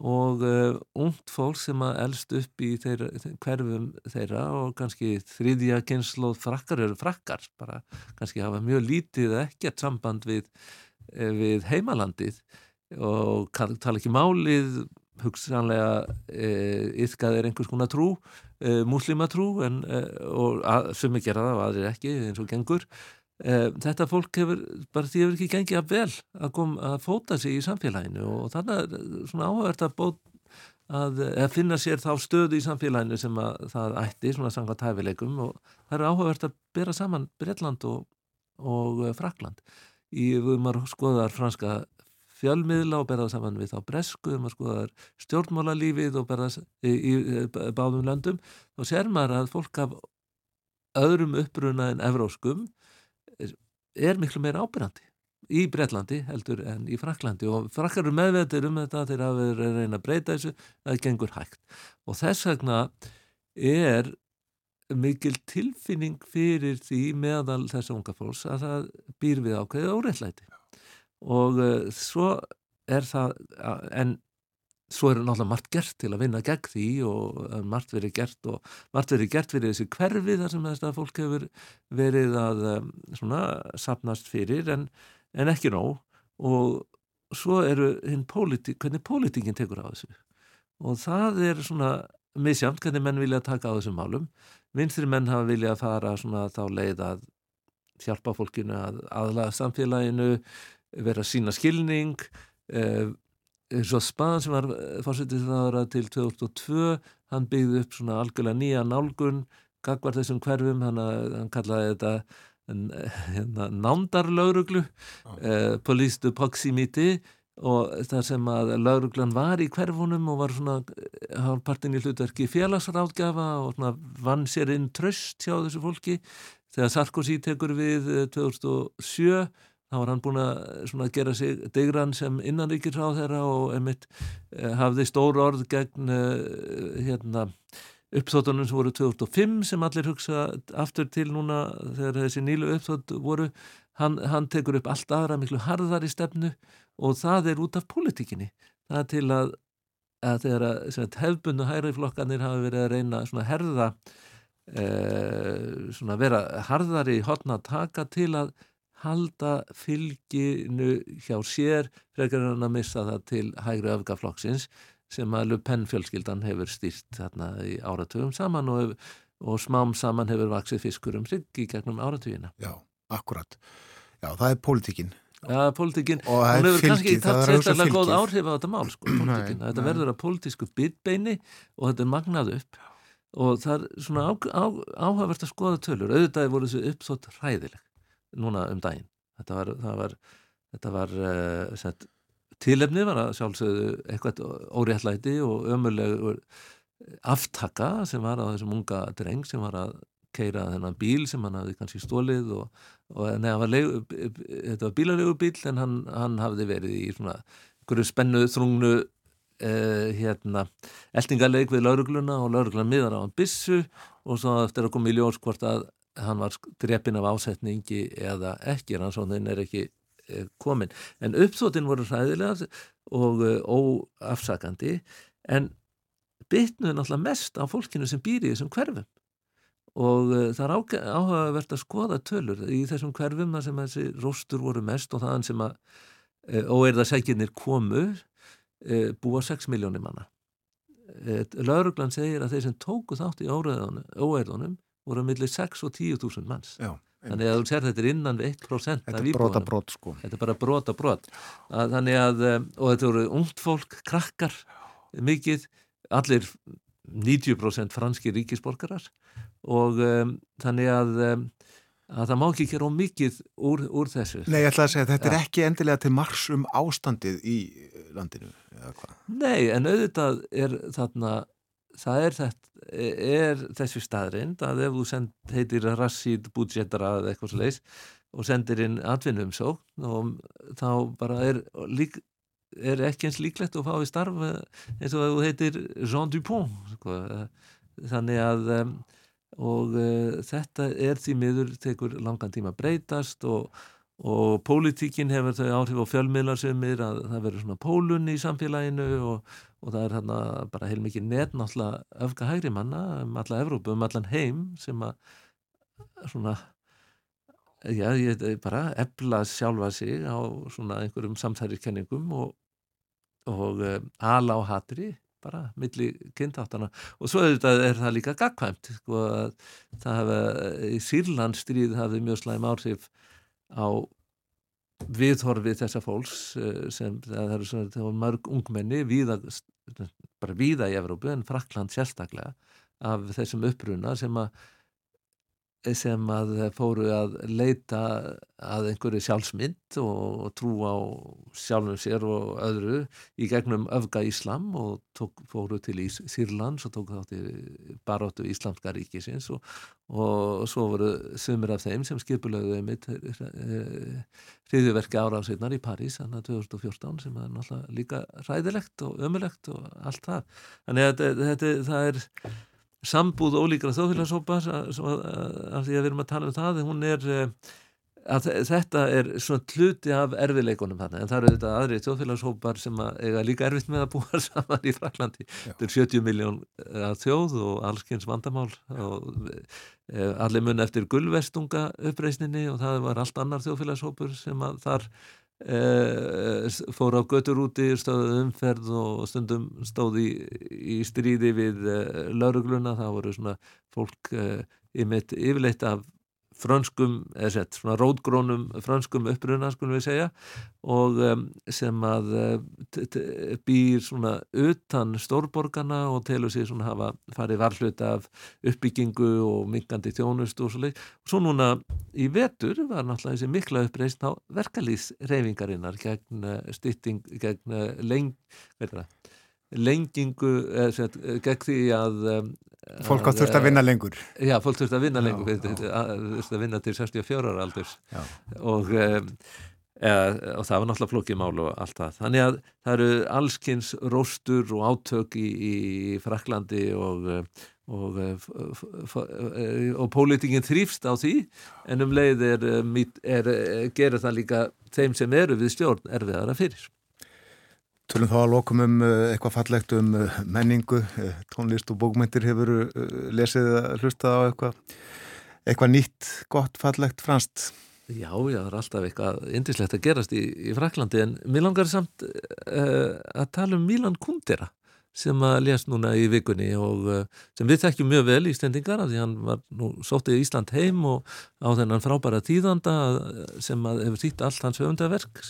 D: og uh, ungt fólk sem að elst upp í þeirra, hverfum þeirra og kannski þriðja kynsloð frakkar eru frakkar, bara kannski hafa mjög lítið ekkert samband við, við heimalandið og tala ekki málið hugsanlega e, yfkað er einhvers konar trú e, muslimatrú en, e, og að, sem er gerað og aðrir ekki eins og gengur þetta fólk hefur bara því hefur ekki gengið að vel að, kom, að fóta sig í samfélaginu og þannig er svona áhverð að að, að finna sér þá stöðu í samfélaginu sem að það ætti svona sangvað tæfileikum og það er áhugavert að bera saman Breitland og, og Frakland í, við maður skoðar franska fjölmiðla og berðað saman við þá bresku um að skoða stjórnmálalífið og berðað í, í, í báðum löndum þá ser maður að fólk af öðrum uppruna en evróskum er miklu meira ábyrgandi í Breitlandi heldur en í Fraklandi og frakkar eru meðvetir um þetta þegar að reyna að breyta þessu það gengur hægt. Og þess vegna er mikil tilfinning fyrir því meðal þessu unga fólks að það býr við ákveðið óreitlæti og uh, svo er það en svo er náttúrulega margt gert til að vinna gegn því og uh, margt verið gert og margt verið gert fyrir þessi hverfi þar sem þetta fólk hefur verið að um, svona sapnast fyrir en, en ekki nóg. Og svo eru hinn pólitík, hvernig pólitíkinn tekur á þessu. Og það er svona misjamt hvernig menn vilja taka á þessum málum. Vinstri menn hafa viljað fara svona þá leið að hjálpa fólkinu að aðlaða samfélaginu vera sína skilning eh, svo Span sem var fórsetið þaðra til 2002 hann byggði upp svona algjörlega nýja nálgun gagvar þessum hverfum hann, hann kallaði þetta hérna, nándarlauruglu ah. eh, police de proximity og það sem að lauruglan var í hverfunum og var svona hálfpartin í hlutverki félagsráðgjafa og svona vann sér inn tröst hjá þessu fólki þegar Sarkozy tekur við 2007 þá var hann búin að gera sig digran sem innanríkir á þeirra og einmitt eh, hafði stór orð gegn eh, hérna, uppþóttunum sem voru 2005 sem allir hugsa aftur til núna þegar þessi nýlu uppþótt voru. Hann, hann tekur upp allt aðra miklu harðar í stefnu og það er út af pólitíkinni. Það er til að, að þegar að hefbundu hægri flokkanir hafi verið að reyna svona herða eh, vera harðar í hotna taka til að halda fylginu hjá sér frekar en að missa það til hægri öfgaflokksins sem að Lupen fjölskyldan hefur stýrt þarna í áratugum saman og, og smám saman hefur vaksið fiskur um sig í gegnum áratugina.
A: Já, akkurat. Já, það er pólitíkinn.
D: Já, pólitíkinn. Og hún hefur fylgi, kannski tatt sérstaklega góð áhrif á þetta mál, sko, (clears throat) pólitíkinn. Þetta verður að pólitísku bitbeini og þetta er magnað upp og það er svona á, á, áhugavert að skoða tölur. Auðvitaði voru þessu uppsótt hræðileg núna um daginn. Þetta var, var, þetta var uh, sett, tilefni var að sjálfsögðu eitthvað óréttlæti og ömuleg aftaka sem var á þessum unga dreng sem var að keira þennan bíl sem hann hafði kannski stólið og, og neða þetta var bílarlegu bíl en hann, hann hafði verið í svona spennu þrungnu eh, hérna eldingarleik við laurugluna og laurugluna miðar á hann bissu og svo eftir að koma í ljós hvort að hann var drepin af ásetningi eða ekki, rannsóðin er ekki eh, komin. En uppsótin voru hræðilega og eh, óafsakandi en bytnuði náttúrulega mest á fólkinu sem býr í þessum hverfum og uh, það er áhugavert að skoða tölur í þessum hverfum þar sem þessi róstur voru mest og þann sem að uh, óerðarsækjirnir komu uh, búa 6 miljónir manna Lauruglan segir að þeir sem tóku þátt í óerðunum voru millir 6 og 10.000 manns. Já, þannig að þú sér þetta er innan við 1%
A: þetta er brota brot sko.
D: Þetta er bara brota brot að, að, og þetta voru ungt fólk, krakkar mikið, allir 90% franski ríkisborgarar. Og um, þannig að um, að það má ekki gera mikið úr, úr þessu.
A: Nei, ég ætla að segja að þetta ja. er ekki endilega til mars um ástandið í landinu, eða hvað?
D: Nei, en auðvitað er þarna það er, þetta, er þessi staðrind að ef þú send, heitir Rassid Budgetara eða eitthvað leiðis og sendir inn atvinnumsókn og þá bara er, lík, er ekki eins líklegt að fá í starf eins og að þú heitir Jean Dupont sko. þannig að og þetta er því miður tekur langan tíma breytast og, og pólitíkin hefur þau áhrif á fjölmiðlarsumir að það verður svona pólun í samfélaginu og, og það er hérna bara heilmikið net náttúrulega öfka hægri manna um alla Evrópu, um allan heim sem að svona já, ég bara ebla sjálfa sig á svona einhverjum samsæriskenningum og, og um, ala á hatri bara milli kynntáttana og svo er það líka gagkvæmt sko að það hafa í Sýrlandstríð hafði mjög slæm áhrif á viðhorfið þessa fólks eh, sem það eru svona, það var mörg ungmenni víða, bara víða í Evrópu en Frakland sérstaklega af þessum uppruna sem að sem að fóru að leita að einhverju sjálfsmynd og, trú á sjálfum sér og öðru í gegnum öfga Íslam og tók, fóru til Ís, Sýrlands og tók þátti baróttu Íslamska ríkisins og, og svo voru sumir af þeim sem skipulögðu mitt hriðiverki árásveitnar í París þannig að 2014 sem er náttúrulega líka ræðilegt og ömulegt og allt það. Þannig að þetta, þetta það er sambúð ólíkra þjóðfélagshópa af því að við erum að tala um það hún er eh, að þetta er svona kluti af erfileikunum þarna en það eru þetta aðri þjóðfélagshópar sem að eiga líka erfitt með að búa (laughs) saman í Fraklandi þetta er 70 miljón eh, þjóð og allskynns vandamál og eh, allir mun eftir gullvestunga uppreysninni og það var allt annar þjóðfélagshópur sem að þar fór á götur úti stóðu umferð og stundum stóði í, í stríði við uh, laurugluna, það voru svona fólk uh, yfirleitt af frönskum, eða sett, svona rótgrónum frönskum uppruna, skulum við segja og um, sem að uh, býr svona utan stórborgarna og telur sér svona hafa farið varhluta af uppbyggingu og mingandi þjónust og svo leik og svo núna í vetur var náttúrulega þessi mikla uppreist á verkalýðsreyfingarinnar gegn uh, stytting, gegn uh, leng, lengingu gegn því að um,
A: Fólk á þurft að vinna lengur.
D: Já, fólk þurft að vinna lengur þurft að vinna til 64 ára aldurs. Og, um, eða, og það var náttúrulega flokkimál og allt það. Þannig að það eru allskynns róstur og átök í, í Fraklandi og og, og pólitingin þrýfst á því. En um leið er, er, gerir það líka þeim sem eru við stjórn erfiðara fyrir
A: Tölum þá að lokum um eh, eitthvað fallegt um eh, menningu, eh, tónlist og bókmyndir hefur lesið að hlusta á eitthvað, eitthvað nýtt, gott, fallegt, franst?
D: Já, já, það er alltaf eitthvað indislegt að gerast í, í Fraklandi en mér langar samt uh, að tala um Milan Kundera sem að lést núna í vikunni og uh, sem við þekkjum mjög vel í stendingar af því hann var nú sóttið Ísland heim og á þennan frábæra tíðanda sem að hefur þýtt allt hans höfundaverk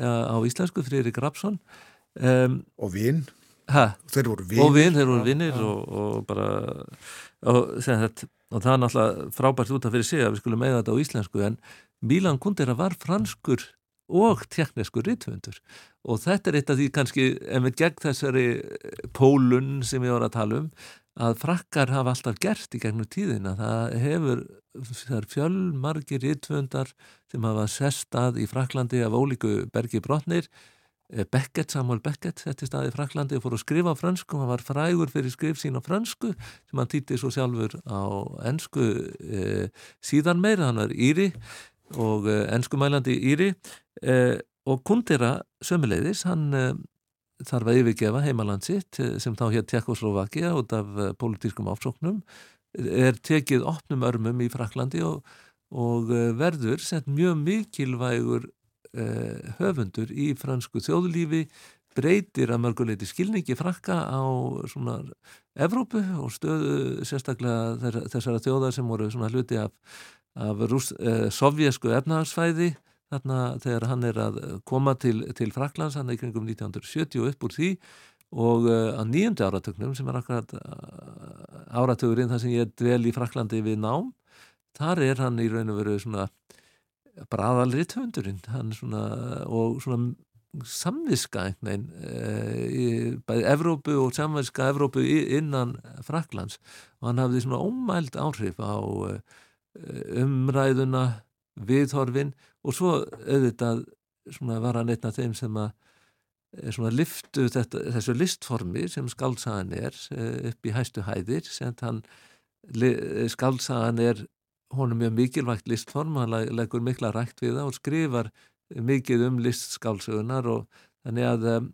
D: á íslensku, Fririk Rapsson
A: Um, og vinn
D: þeir voru vinn og vinn, þeir voru vinnir og, og bara og, þetta, og það er náttúrulega frábært út af fyrir sig að við skulum eiga þetta á íslensku en Milan Kundera var franskur og tekniskur rítvöndur og þetta er eitt af því kannski en við gegn þessari pólun sem ég var að tala um að frakkar hafa alltaf gert í gegnum tíðina. Það hefur, það fjölmargir rítvöndar sem hafa sestað í Fraklandi af ólíku bergi brotnir. Eh, Beckett, Samuel Beckett þetta er staðið í Fraklandi og fór að skrifa á fransku hann var frægur fyrir skrif sín á fransku sem hann týtti svo sjálfur á ennsku e, síðan meira. Hann var Íri og e, ennskumælandi Íri. E, og Kundera sömuleiðis hann þarf að yfirgefa heimaland sitt sem þá hér Tjekkoslovakia út af politískum áfsóknum er tekið opnum örmum í Fraklandi og, og verður sett mjög mikilvægur höfundur í fransku þjóðlífi breytir að mörguleiti skilningi frakka á svona Evrópu og stöðu sérstaklega þessara þjóðar sem voru svona hluti af, af rúst, uh, sovjesku efnahagsfæði þarna þegar hann er að koma til, til Fraklands, hann er í kringum 1970 upp úr því og uh, á nýjöndu áratögnum sem er akkurat áratugurinn þar sem ég dvel í Fraklandi við nám, þar er hann í raun og veru svona bara aðalri töndurinn svona, og svona samviska einhvern veginn e, bæði Evrópu og samviska Evrópu innan Fraklands og hann hafði svona ómæld áhrif á e, umræðuna viðhorfin og svo auðvitað svona var hann einn af þeim sem að e, svona liftu þetta, þessu listformi sem skaldsagan er upp í hæstu hæðir sem hann skaldsagan er honum mjög mikilvægt listform, hann leggur mikla rækt við það og skrifar mikið um listskálsugunar og þannig að um,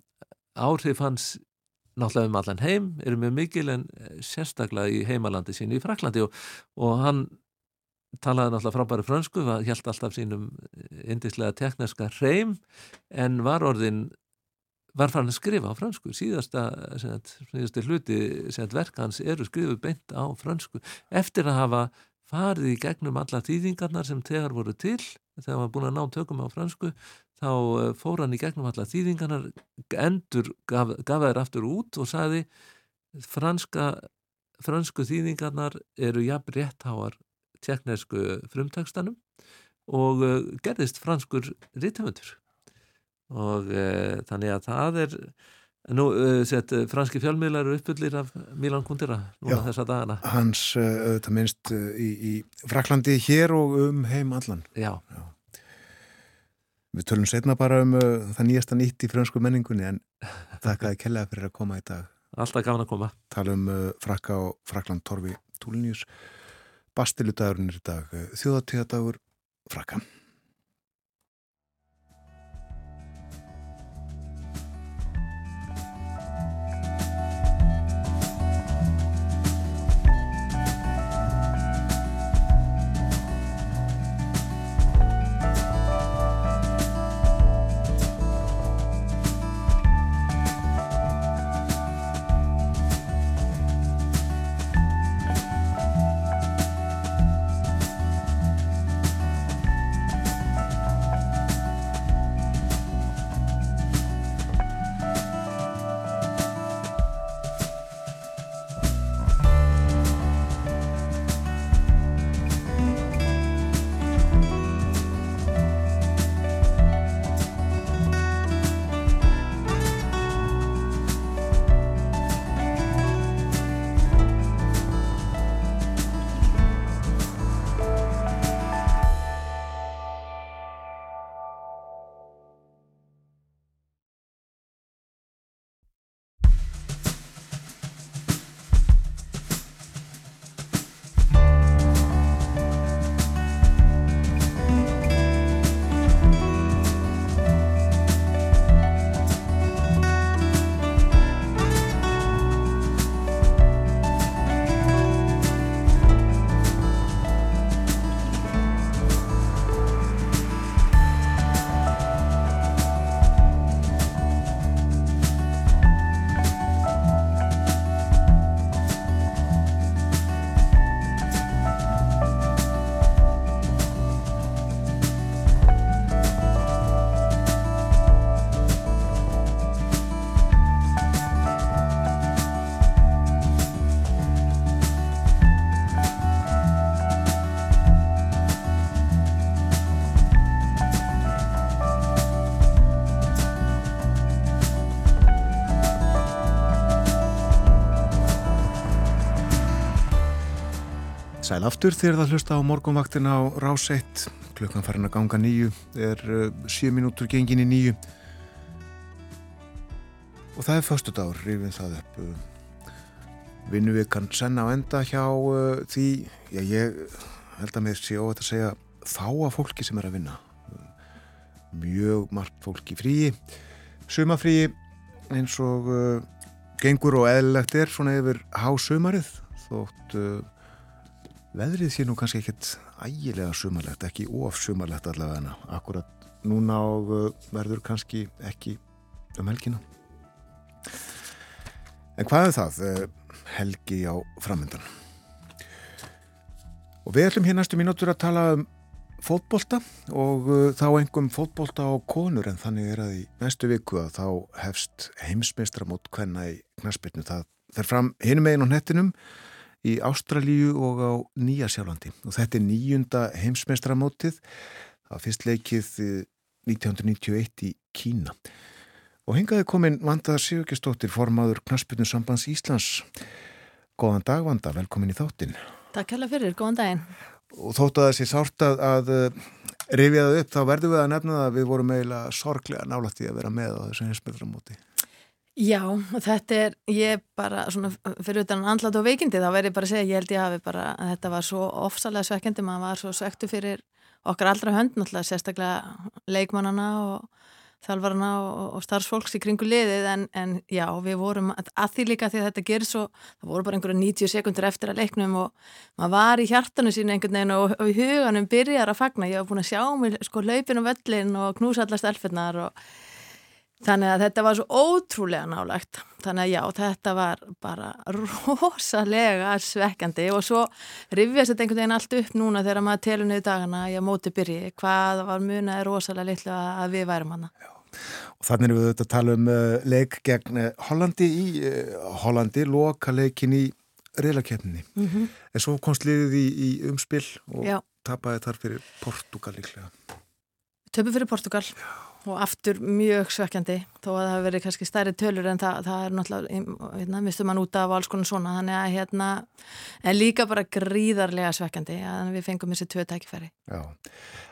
D: áhrif hans náttúrulega um allan heim eru mjög mikil en eh, sérstaklega í heimalandi sínu í Fraklandi og, og hann talaði náttúrulega frábæri fransku, held alltaf sínum indislega tekniska hreim en var orðin var farin að skrifa á fransku síðasta síðasta hluti verk hans eru skrifuð beint á fransku eftir að hafa farið í gegnum alla þýðingarnar sem tegar voru til þegar var búin að ná tökum á fransku þá eh, fór hann í gegnum alla þýðingarnar endur gaf, gaf þær aftur út og sagði franska fransku þýðingarnar eru jafn réttháar tjekknesku frumtakstanum og uh, gerðist franskur rítumöndur og uh, þannig að það er nú uh, sett franski fjölmiðlar eru uppbyllir af Milan Kundera núna Já, þessa dagana.
A: Hans auðvitað minnst í, í Fraklandi hér og um heim allan.
D: Já, Já.
A: Við tölum setna bara um það nýjasta nýtt í fransku menningunni en þakkaði kellaði fyrir að koma í dag.
D: Alltaf gafin að koma.
A: Tala um Frakka og Frakland Torfi Túlinius Bastiludagurinn er í dag eh, þjóðatíðadagur frakka. Sæl aftur þegar það hlusta á morgunvaktin á rás 1 klukkan farin að ganga nýju er 7 uh, minútur gengin í nýju og það er förstu dagur rífið það upp uh, vinnu við kann senna á enda hjá uh, því já, ég held að mér sé óvægt að segja þá að fólki sem er að vinna. Mjög margt fólki fríi sumafríi eins og uh, gengur og eðlilegt er svona yfir hásumarið þótt uh, veðrið sé nú kannski ekkert ægilega sumarlegt, ekki of sumarlegt allavega en akkurat núna og uh, verður kannski ekki um helgina. En hvað er það uh, helgi á framöndan og við ætlum hér næstu mínútur að tala um fótbolta og uh, þá engum fótbolta á konur en þannig er að í næstu viku að þá hefst heimsmeistra mót hvenna í knaspirnu það fer fram hinum einn á nettinum í Ástralíu og á Nýjasjálfandi og þetta er nýjunda heimsmeistramótið það fyrst leikið 1991 eh, í Kína. Og hengaði komin Vanda Sigurgestóttir formaður Knasputnum sambands Íslands. Góðan dag Vanda, velkomin í þáttin
E: Takk hella fyrir, góðan daginn.
A: Og þótt að þessi sárt að, að eh, rifja það upp, þá verðum við að nefna að við vorum eiginlega sorglega nálætti að vera með á þessu heimsmeistramóti
E: Já, þetta er, ég bara svona fyrir utan andlat og veikindi þá verður ég bara að segja, ég held ég hafi bara að þetta var svo ofsalega svekkjandi, maður var svo svektu fyrir okkar allra hönd náttúrulega, sérstaklega leikmannana og þalvarana og, og starfsfólks í kringu liðið en, en já, við vorum að, að því líka því að þetta gerir svo, það voru bara einhverja 90 sekundur eftir að leiknum og maður var í hjartanu sín einhvern veginn og, og í huganum byrjar að fagna, ég hef búin að sjá mig sko hlaupin og völlin og knúsa allar stelfinnar og Þannig að þetta var svo ótrúlega nálagt. Þannig að já, þetta var bara rosalega svekkjandi og svo rifjast þetta einhvern veginn allt upp núna þegar maður telur niður dagana í að móti byrji. Hvað var munaði rosalega litlu að við værum hana. Já.
A: Og þannig erum við auðvitað að tala um uh, leik gegn uh, Hollandi í uh, Hollandi, loka leikin í reylakefninni. Mm -hmm. En svo komst liðið í, í umspill og já. tapaði þar fyrir Portugal líklega.
E: Töpu fyrir Portugal. Já og aftur mjög svekkjandi þó að það hefur verið kannski stærri tölur en það, það er náttúrulega, hérna, mistur mann út af alls konar svona, þannig að hérna en líka bara gríðarlega svekkjandi að við fengum þessi tvö tækifæri
A: Já,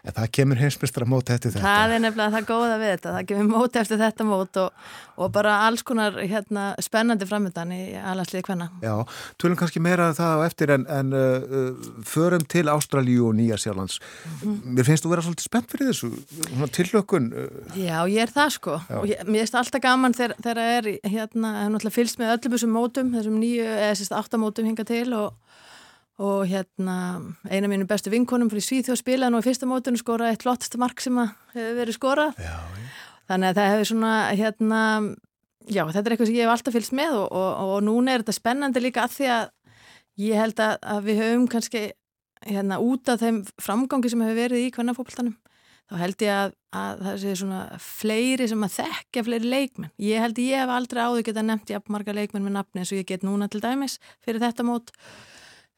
A: en það kemur heimsmyrstra mót eftir þetta.
E: Það er nefnilega það góða við þetta það kemur mót eftir þetta mót og, og bara alls konar hérna spennandi framöndan í allarsliði hvenna
A: Já, tölum kannski meira um það á eftir en, en uh, uh, förum til Ástraljú og Nýja Sjálflands mm -hmm.
E: Já, ég er það sko. Já. og ég, mér finnst alltaf gaman þegar það er hérna, náttúrulega fylgst með öllum þessum mótum, þessum nýju, eða sérst áttamótum hinga til og, og hérna eina mínu bestu vinkonum fyrir Svíþjóð spilaðan og í fyrsta mótunum skora eitt flottast mark sem hefur verið skorað. Já, þannig að það hefur svona hérna, já þetta er eitthvað sem ég hef alltaf fylgst með og, og, og núna er þetta spennandi líka að því að ég held að, að við höfum kannski hérna út af þeim framgangi sem hefur verið í kvennafólktanum þá held ég að, að það sé svona fleiri sem að þekkja fleiri leikmenn. Ég held ég hef aldrei áður geta nefnt ég að marga leikmenn með nafni eins og ég get núna til dæmis fyrir þetta mót.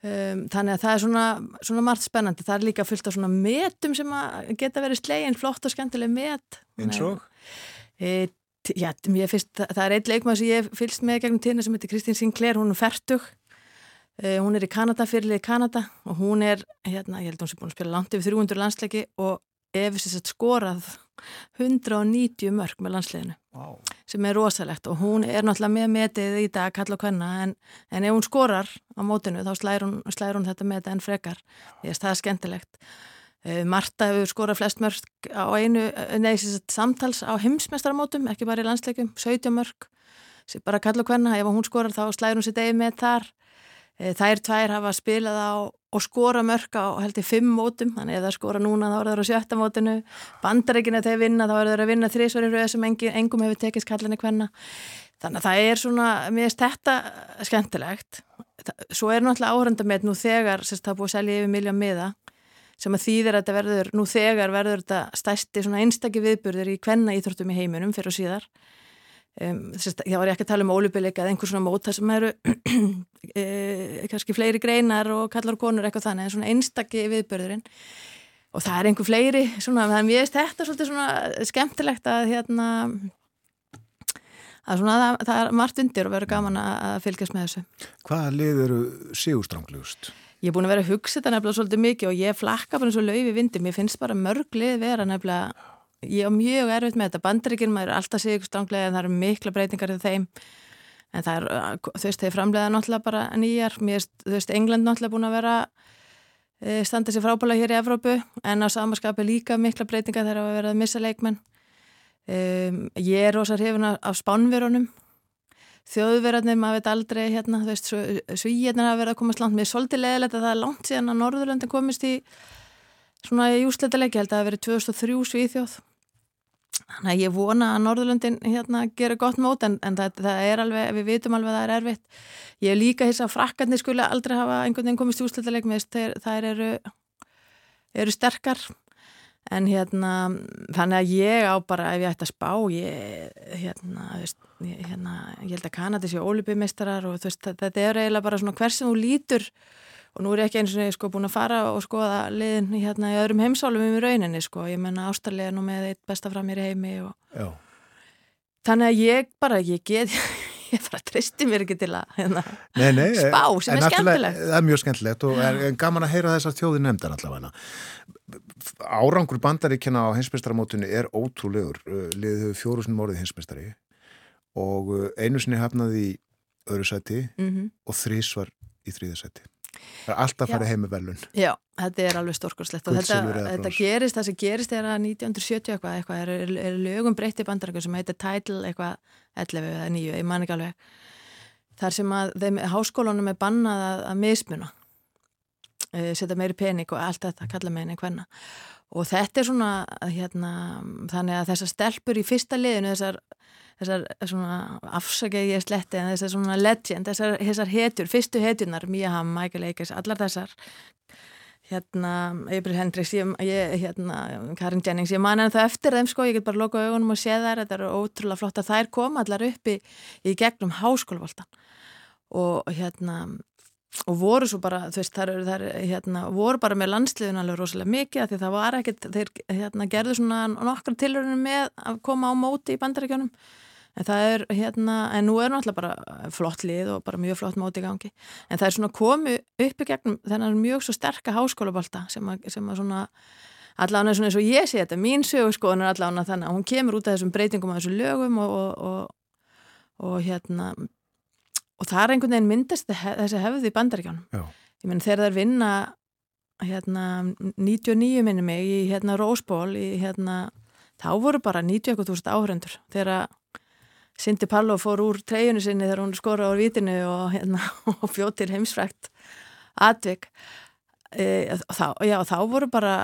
E: Um, þannig að það er svona, svona margt spennandi. Það er líka fullt af svona metum sem að geta verið slegin, flott og skemmtileg met.
A: Eins og?
E: E, já, fyrst, það er einn leikmenn sem ég fylgst með gegnum tíðina sem heitir Kristín Sinclair, hún er færtug. Uh, hún er í Kanada, fyrirlið í Kanada og hún er, hérna, ég held að hún sé búin að spila langt yfir 300 landsleiki og ef þess að skorað 190 mörg með landsliðinu. Wow. sem er rosalegt og hún er náttúrulega með metið í dag kalla og hvenna en, en ef hún skorar á mótinu þá slæður hún, slæður hún þetta metið en frekar. Því að það er skemmtilegt. Uh, Marta hefur skorað flest mörg á einu, neðis samtals á heimsmestaramótum, ekki bara í landsleikum 17 mörg, bara kalla og hvenna ef hún skorar þá slæður hún sér degi með þar. Uh, þær tvær hafa spilað á og skora mörka á held ég fimm mótum. Þannig að það skora núna þá er það á sjötta mótinu. Bandarækina þegar vinna þá er það að vinna þrísvarir rauð sem engum, engum hefur tekist kallinni hvenna þannig að það er svona, mér finnst þetta skemmtilegt. Svo er náttúrulega áhörnda með nú þegar sérst það búið að selja yfir miljón miða sem að þýðir að þetta verður, nú þegar verður þetta stæsti svona einstakki viðburður í hvenna íþróttum í heiminum fyrir og síðar Um, þá var ég ekki að tala um ólipileika eða einhvers svona móta sem eru (clears throat) e, kannski fleiri greinar og kallar og konur eitthvað þannig en svona einstakki viðbörðurinn og það er einhver fleiri svona, þannig að ég veist þetta svolítið svona skemmtilegt að hérna að svona það, það er margt undir og verður gaman að fylgjast með þessu.
A: Hvaða lið eru sígustranglust?
E: Ég er búin að vera að hugsa þetta nefnilega svolítið mikið og ég flakka bara eins og laufi vindi, mér finnst bara mörg lið vera nefnilega ég á mjög erfitt með þetta. Bandaríkinn, maður er alltaf sig stranglega en það eru mikla breytingar í þeim. En það er, þú veist, þeir framlega náttúrulega bara nýjar, mér þú veist, England náttúrulega búin að vera e, standað sér frábæla hér í Evrópu en á samaskapi líka mikla breytingar þegar að vera að missa leikmenn. Um, ég er rosa hrifin af spánverunum þjóðverðarnir, maður veit aldrei hérna, þú veist, svíjarnir hafa verið að komast langt. Mér er svolítið leðilegt að það er langt síðan að Norðurlöndin komist í svona í úsletilegi, held að það hefði verið 2003 svíþjóð Þannig að ég vona að Norðurlöndin hérna gerir gott mót en, en það, það er alveg, við vitum alveg að það er erfitt. Ég hef líka hiss að frakkarnir skulle aldrei hafa einhvern veginn komist úsleitaleg með þær eru, eru sterkar en hérna þannig að ég á bara ef ég ætti að spá ég, hérna, veist, ég, hérna, ég held að Kanadi sé ólipimeistarar og veist, þetta er eiginlega bara svona hver sem þú lítur og nú er ég ekki eins og sko búin að fara og skoða liðin hérna í öðrum heimsálum um í rauninni sko, ég menna Ástralja nú með eitt besta fram mér í heimi og... þannig að ég bara, ég get (laughs) ég bara tristi mér ekki til að hérna,
A: nei, nei, (laughs)
E: spá sem er skemmtilegt.
A: það er mjög skemmtilegt og er gaman að heyra þessar þjóði nefndar allavega. Árangur bandaríkjana á hinsmestaramótunni er ótrúlegur. Liðið fjórusunum orðið hinsmestari og uh, einu sinni hafnaði í öðru sæti
E: mm
A: og þrísvar í þrýða sæti. Það er alltaf
E: Já.
A: farið heim með velun.
E: Já, þetta er alveg stórkurslegt og þetta, þetta gerist, það sem gerist er að 1970 eitthvað, eitthvað er, er, er lögum breytti bandarækjum sem heitir Title eitthvað 11 eða 9, ég man ekki alveg þar sem að þeim háskólanum er bannað að, að mismuna e, setja meiri pening og allt þetta kalla meginn en hvenna og þetta er svona hérna, þannig að þessar stelpur í fyrsta liðinu þessar, þessar svona afsakið ég sletti en þessar svona legend, þessar, þessar hetjur, fyrstu hetjunar Mia Hamm, Michael Akers, allar þessar. Hérna, April Hendricks ég, hérna, Karin Jennings ég man en það eftir þeim sko, ég get bara lokað augunum og séð þær, þetta er ótrúlega flott að þær koma allar upp í, í gegnum háskólavoltan og hérna og voru svo bara, þú veist, þær, þær hérna, voru bara með landsliðun alveg rosalega mikið því það var ekkert, þeir hérna, gerðu svona nokkra tilhörunum með að koma á móti í bandaríkjónum en það er hérna, en nú er náttúrulega bara flott lið og bara mjög flott móti í gangi en það er svona komu upp í gegnum þennan mjög svo sterka háskólabolta sem að, sem að svona allavega svona eins og ég sé þetta, mín sögurskoðun er allavega þannig að hún kemur út af þessum breytingum af þessum lögum og, og, og, og hérna og það er einhvern veginn myndast þe- þessi hefði í bandaríkjánum
A: Já.
E: ég menn þegar þær vinna hérna 99 minni mig í hérna Rose Bowl í hérna þá voru bara 90.000 áhrendur þegar Cindy Pallo fór úr treyjunu sinni þegar hún skora á vitinu og, hérna, (laughs) og bjóð til heimsfrækt atvik e, þá, já, þá voru bara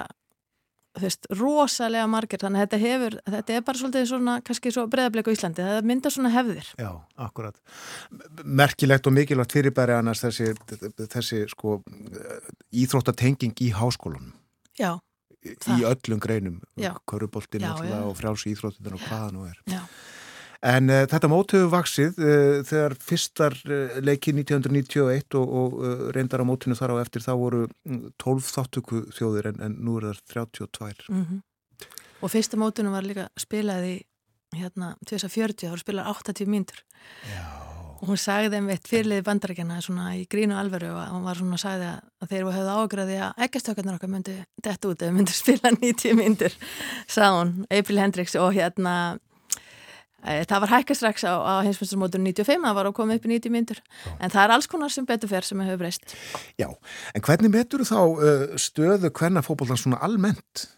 E: þú veist, rosalega margir þannig að þetta hefur, þetta er bara svolítið svona kannski svo breðablik á Íslandi, það myndar svona hefðir
A: Já, akkurat. Merkilegt og mikilvægt fyrirbæri annars þessi, þessi sko íþróttatenging í háskólanum.
E: Já,
A: Í
E: Það.
A: öllum greinum.
E: Já.
A: Köruboltin
E: Já,
A: náttúrulega
E: já.
A: og frjálsi íþróttin og hvaða nú er.
E: já,
A: En uh, þetta mót hefur vaksið uh, þegar fyrstar uh, leiki 1991 og, og uh, reyndar á mótinu þar á eftir þá voru mm, 12 þáttöku þjóðir en, en nú er það 32.
E: mm og fyrsta mótunum var líka spilað í hérna 2040, þá voru spilað 80 mínútur
A: Já.
E: og hún sagði þeim eitt fyrirliði bandarækjana svona í grínu alveru og hún var svona að sagði að, þeir höfðu ágræði að ekkastökarnir okkar myndu dett út eða myndu (laughs) spila 90 mínútur sagði hún, April Hendricks og hérna það var hækka strax á, á heimsmyndsmótur 95, það var að koma upp í 90 mínútur. En það er alls konar sem betur fer sem hefur breyst.
A: Já, en hvernig metur þá uh, stöðu hvernig fótbollan svona almennt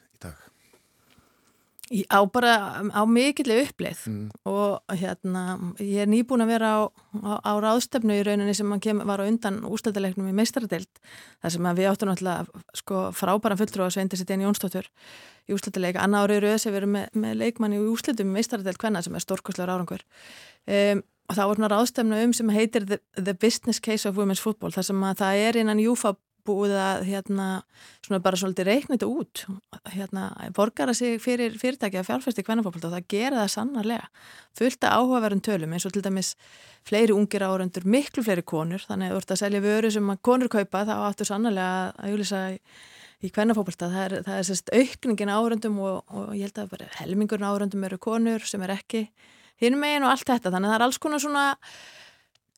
E: á bara á mikilli uppleið
A: Mm.
E: og hérna ég er nýbúin að vera á, á, á ráðstefnu í rauninni sem kem, var á undan ústættileiknum í meistaradeild þar sem við áttum náttúrulega sko, frábæran fulltrú sitt einn Jónsdóttur í ústættileik, annar árið rauð sem við erum með, með leikmanni í úslitum í meistaradeild hvenna sem er stórkostlegur árangur um, og það svona ráðstefnu um sem heitir The, the Business Case of Women's Football þar sem að það er innan Júfa búið að hérna, svona bara svolítið reikna þetta út hérna, borgara sig fyrir fyrirtæki að fjárfæsti kvennafólk og það gera það sannarlega. Fullt af áhugaverðum tölum eins og til dæmis fleiri ungir áraundur, miklu fleiri konur þannig að þú ert að selja vöru sem að konur kaupa þá áttu sannarlega að júlisa í, kvennafólkvölda, það er, það er sérst aukningin áraundum og, og ég held að bara helmingurinn áraundum eru konur sem er ekki hinn megin og allt þetta, þannig að það er alls konar svona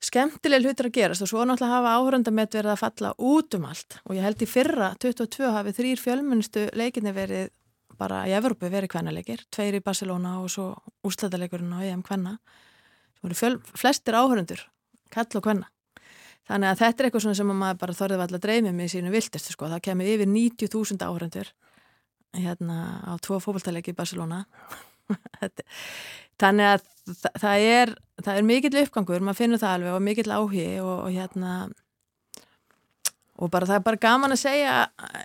E: skemmtileg hlutur að gerast og svo náttúrulega hafa áhörndamett verið að falla út um allt. Og ég held í fyrra 22 hafi þrýr fjölmunstu leikinni verið bara í Evropu verið kvennaleikir, tveir í Barcelona og svo úrslataleikurinn á EM kvenna. Sem voru fjöl, flestir áhörndur kall og kvenna. Þannig að þetta er eitthvað sem að maður bara þorðið alltaf dreymið með sínu viltustu sko, það kemur yfir 90.000 áhörndur hérna á tvo fókbaltaleiki í Barcelona. (laughs) Þetta- þannig að þa- það er, það er mikill uppgangur, maður finnur það alveg og mikill áhugi og, og hérna og bara það er bara gaman að segja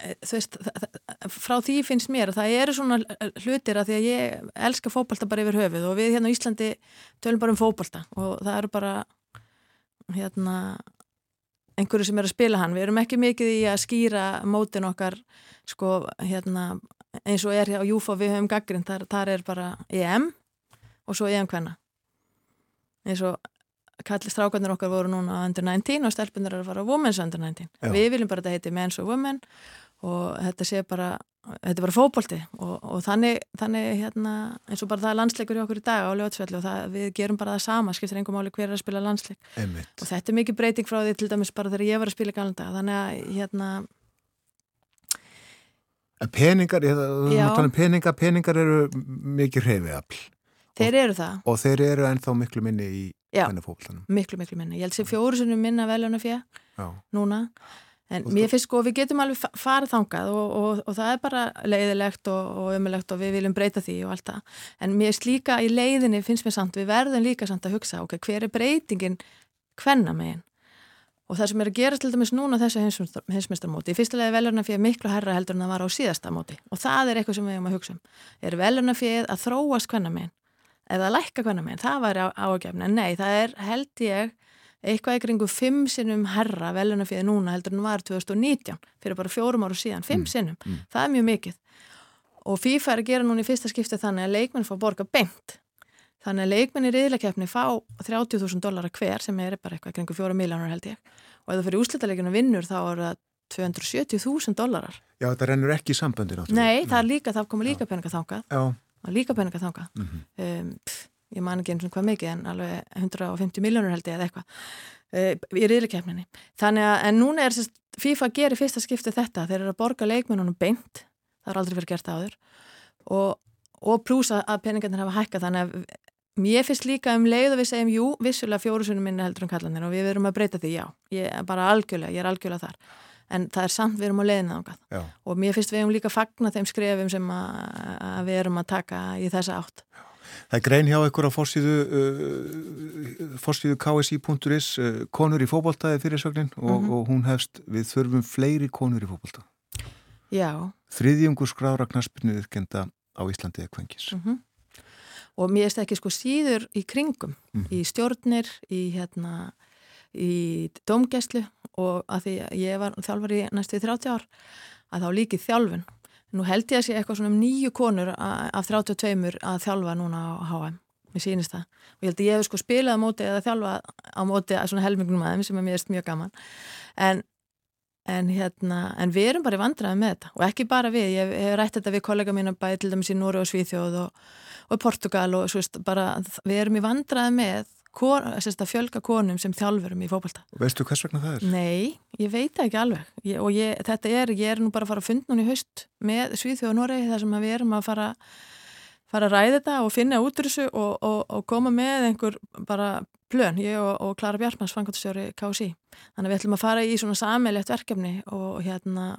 E: eh, veist, það, það, frá því finnst mér að það eru svona hlutir að því að ég elska fótbolta bara yfir höfuð og við hérna á Íslandi tölum bara um fótbolta og það eru bara hérna einhverju sem er að spila hann, við erum ekki mikið í að skýra mótin okkar sko hérna eins og er hér á Júfa við höfum gaggrind, þar, þar er bara EM og svo EM hvenna eins og kallið strákarnir okkar voru núna under 19 og stelpunir eru að fara women's under 19
A: Já.
E: við viljum bara að þetta heiti men's og women og þetta sé bara þetta er bara fótbolti og, og þannig, þannig hérna, eins og bara það er landsleikur í okkur í dag á ljótsvelli og það, við gerum bara það sama skiptir einhver máli hver er að spila landsleik
A: Einmitt.
E: og þetta er mikið breyting frá því til dæmis bara þegar ég var að spila í galanda þannig að hérna,
A: En peningar, ég,
E: Já.
A: um peningar, peningar eru mikið hreyfiðafl
E: þeir eru það.
A: Og þeir eru ennþá miklu minni í
E: Já.
A: kvennafókbaltanum.
E: Miklu, miklu minni. Ég held sem fjóru sinni minna veljóna fjö
A: Já.
E: núna. En
A: Og
E: mér finnst sko, við getum alveg fa- farið þangað og, og, og það er bara leiðilegt og, umulegt og við viljum breyta því og allt það. En mér finnst líka í leiðinni, finnst mér samt, við verðum líka samt að hugsa, ok, hver er breytingin hvenna megin? Og það sem er að gera til dæmis núna þessu heimsmeistarmóti, í fyrsta leiði veljarna fyrir miklu herra heldur en það var á síðasta móti. Og það er eitthvað sem við hefum að hugsa um. Er veljarna fyrir að þróast hvenna megin? Eða lækka hvenna megin? Það væri ágefna. Nei, það er held ég eitthvað í kringu fimm sinnum herra veluna fyrir núna heldur en var 2019 fyrir bara fjórum áru síðan, fimm sinnum. það er mjög mikið. Og FIFA er að gera núna í fyrsta skipti þannig að leikmenn fá borga beint. Þannig að leikmenn í riðlakeppni fá 30.000 dólar hver sem er bara eitthvað í kringu fjóra miljónur held ég. Og ef það fyrir úslitaleginu vinnur þá er það 270.000 dólarar
A: Já, þetta rennur ekki í samböndi náttúrulega.
E: Nei, það er líka, það komur líka peninga þangað Er líka peninga þangað.
A: Mhm.
E: um, pff, ég man ekki eins og hvað mikið en alveg 150 miljónur held ég eða eitthvað uh, í riðlikefninni þannig að, en núna er sérst, FIFA í fyrsta skipti þetta, þeir eru að borga leikmennunum beint, það er aldrei verið gert áður. Og, og plúsa að peningarnir hafa hækkað. Þannig að mér finnst líka um leið og við segjum jú, vissulega fjórusunum minni heldur um kallanir og við verum að breyta því, já, ég er bara algjörlega ég er algjörlega þar, en það er samt við erum á leiðinu
A: já.
E: og mér finnst við um líka fagna þeim skrefum sem að, við erum að taka í þessa átt.
A: Það er grein hjá ykkur á fórsíðu, uh, fórsíðu ksi.is, uh, konur í fókbaltaði fyrirsögnin og,
E: Mhm.
A: og hún hefst við þurfum fleiri konur í fókbalta.
E: Já,
A: Þriðjungur skrára knaspinu viðkenda á Íslandi eða kvengis.
E: mm og mér finnst ekki sko síður í kringum,
A: Mhm.
E: í stjórnir, í hérna, í domgæslu og að því að ég var þjálfar í næstu 30 ár, að þá líkið þjálfun. Nú held ég að sé eitthvað svona um nýju konur af 32 að þjálfa núna á HM. Mér sýnist það. Og ég held að ég hef sko spilað á móti eða þjálfa á móti að svona helmingnum aðeim sem er mér mjög gaman. En, en hérna, en við erum bara í vandræði með þetta og ekki bara við. Ég hef rætt þetta við kollega mína bæði til dæmis í Núri og Svíþjóð og, og Portugal og svo veist bara, við erum í vandræði með kon, að fjölga konum sem þjálfurum í fókbalta.
A: Veistu hvers vegna það er?
E: Nei, ég veit ekki alveg ég, og ég, þetta er, ég er nú bara að fara að funda núna í haust með Svíþjóð og Noregi þar sem við erum að fara, fara að ræða þetta og finna út úr þessu og, og, og koma með einhver bara plön, ég og, og Klara Bjartmanns fangotastjóri KSI. Þannig að við ætlum að fara í svona sammeilegt verkefni og hérna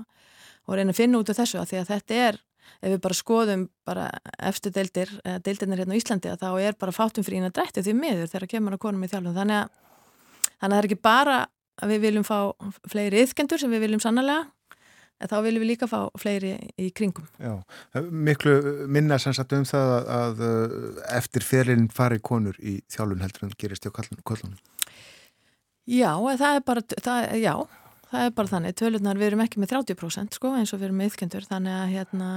E: og reyna að finna út úr þessu að því að þetta er ef við bara skoðum bara eftir deildir, deildirnir hérna á Íslandi að þá er bara fátum frína drætti því miður þegar kemur að konum í þjálfum þannig að, þannig að það er ekki bara að við viljum fá fleiri yðkendur sem við viljum sannlega en þá viljum við líka fá fleiri í kringum.
A: Já, miklu minna sem sagt um það að, að uh, eftir ferinn fari konur í þjálfun heldur en gerist hjá köllunum.
E: Já, það er bara það, já, það er bara þannig tölurnar við erum ekki með 30% sko eins og við erum með yðkendur þannig að hérna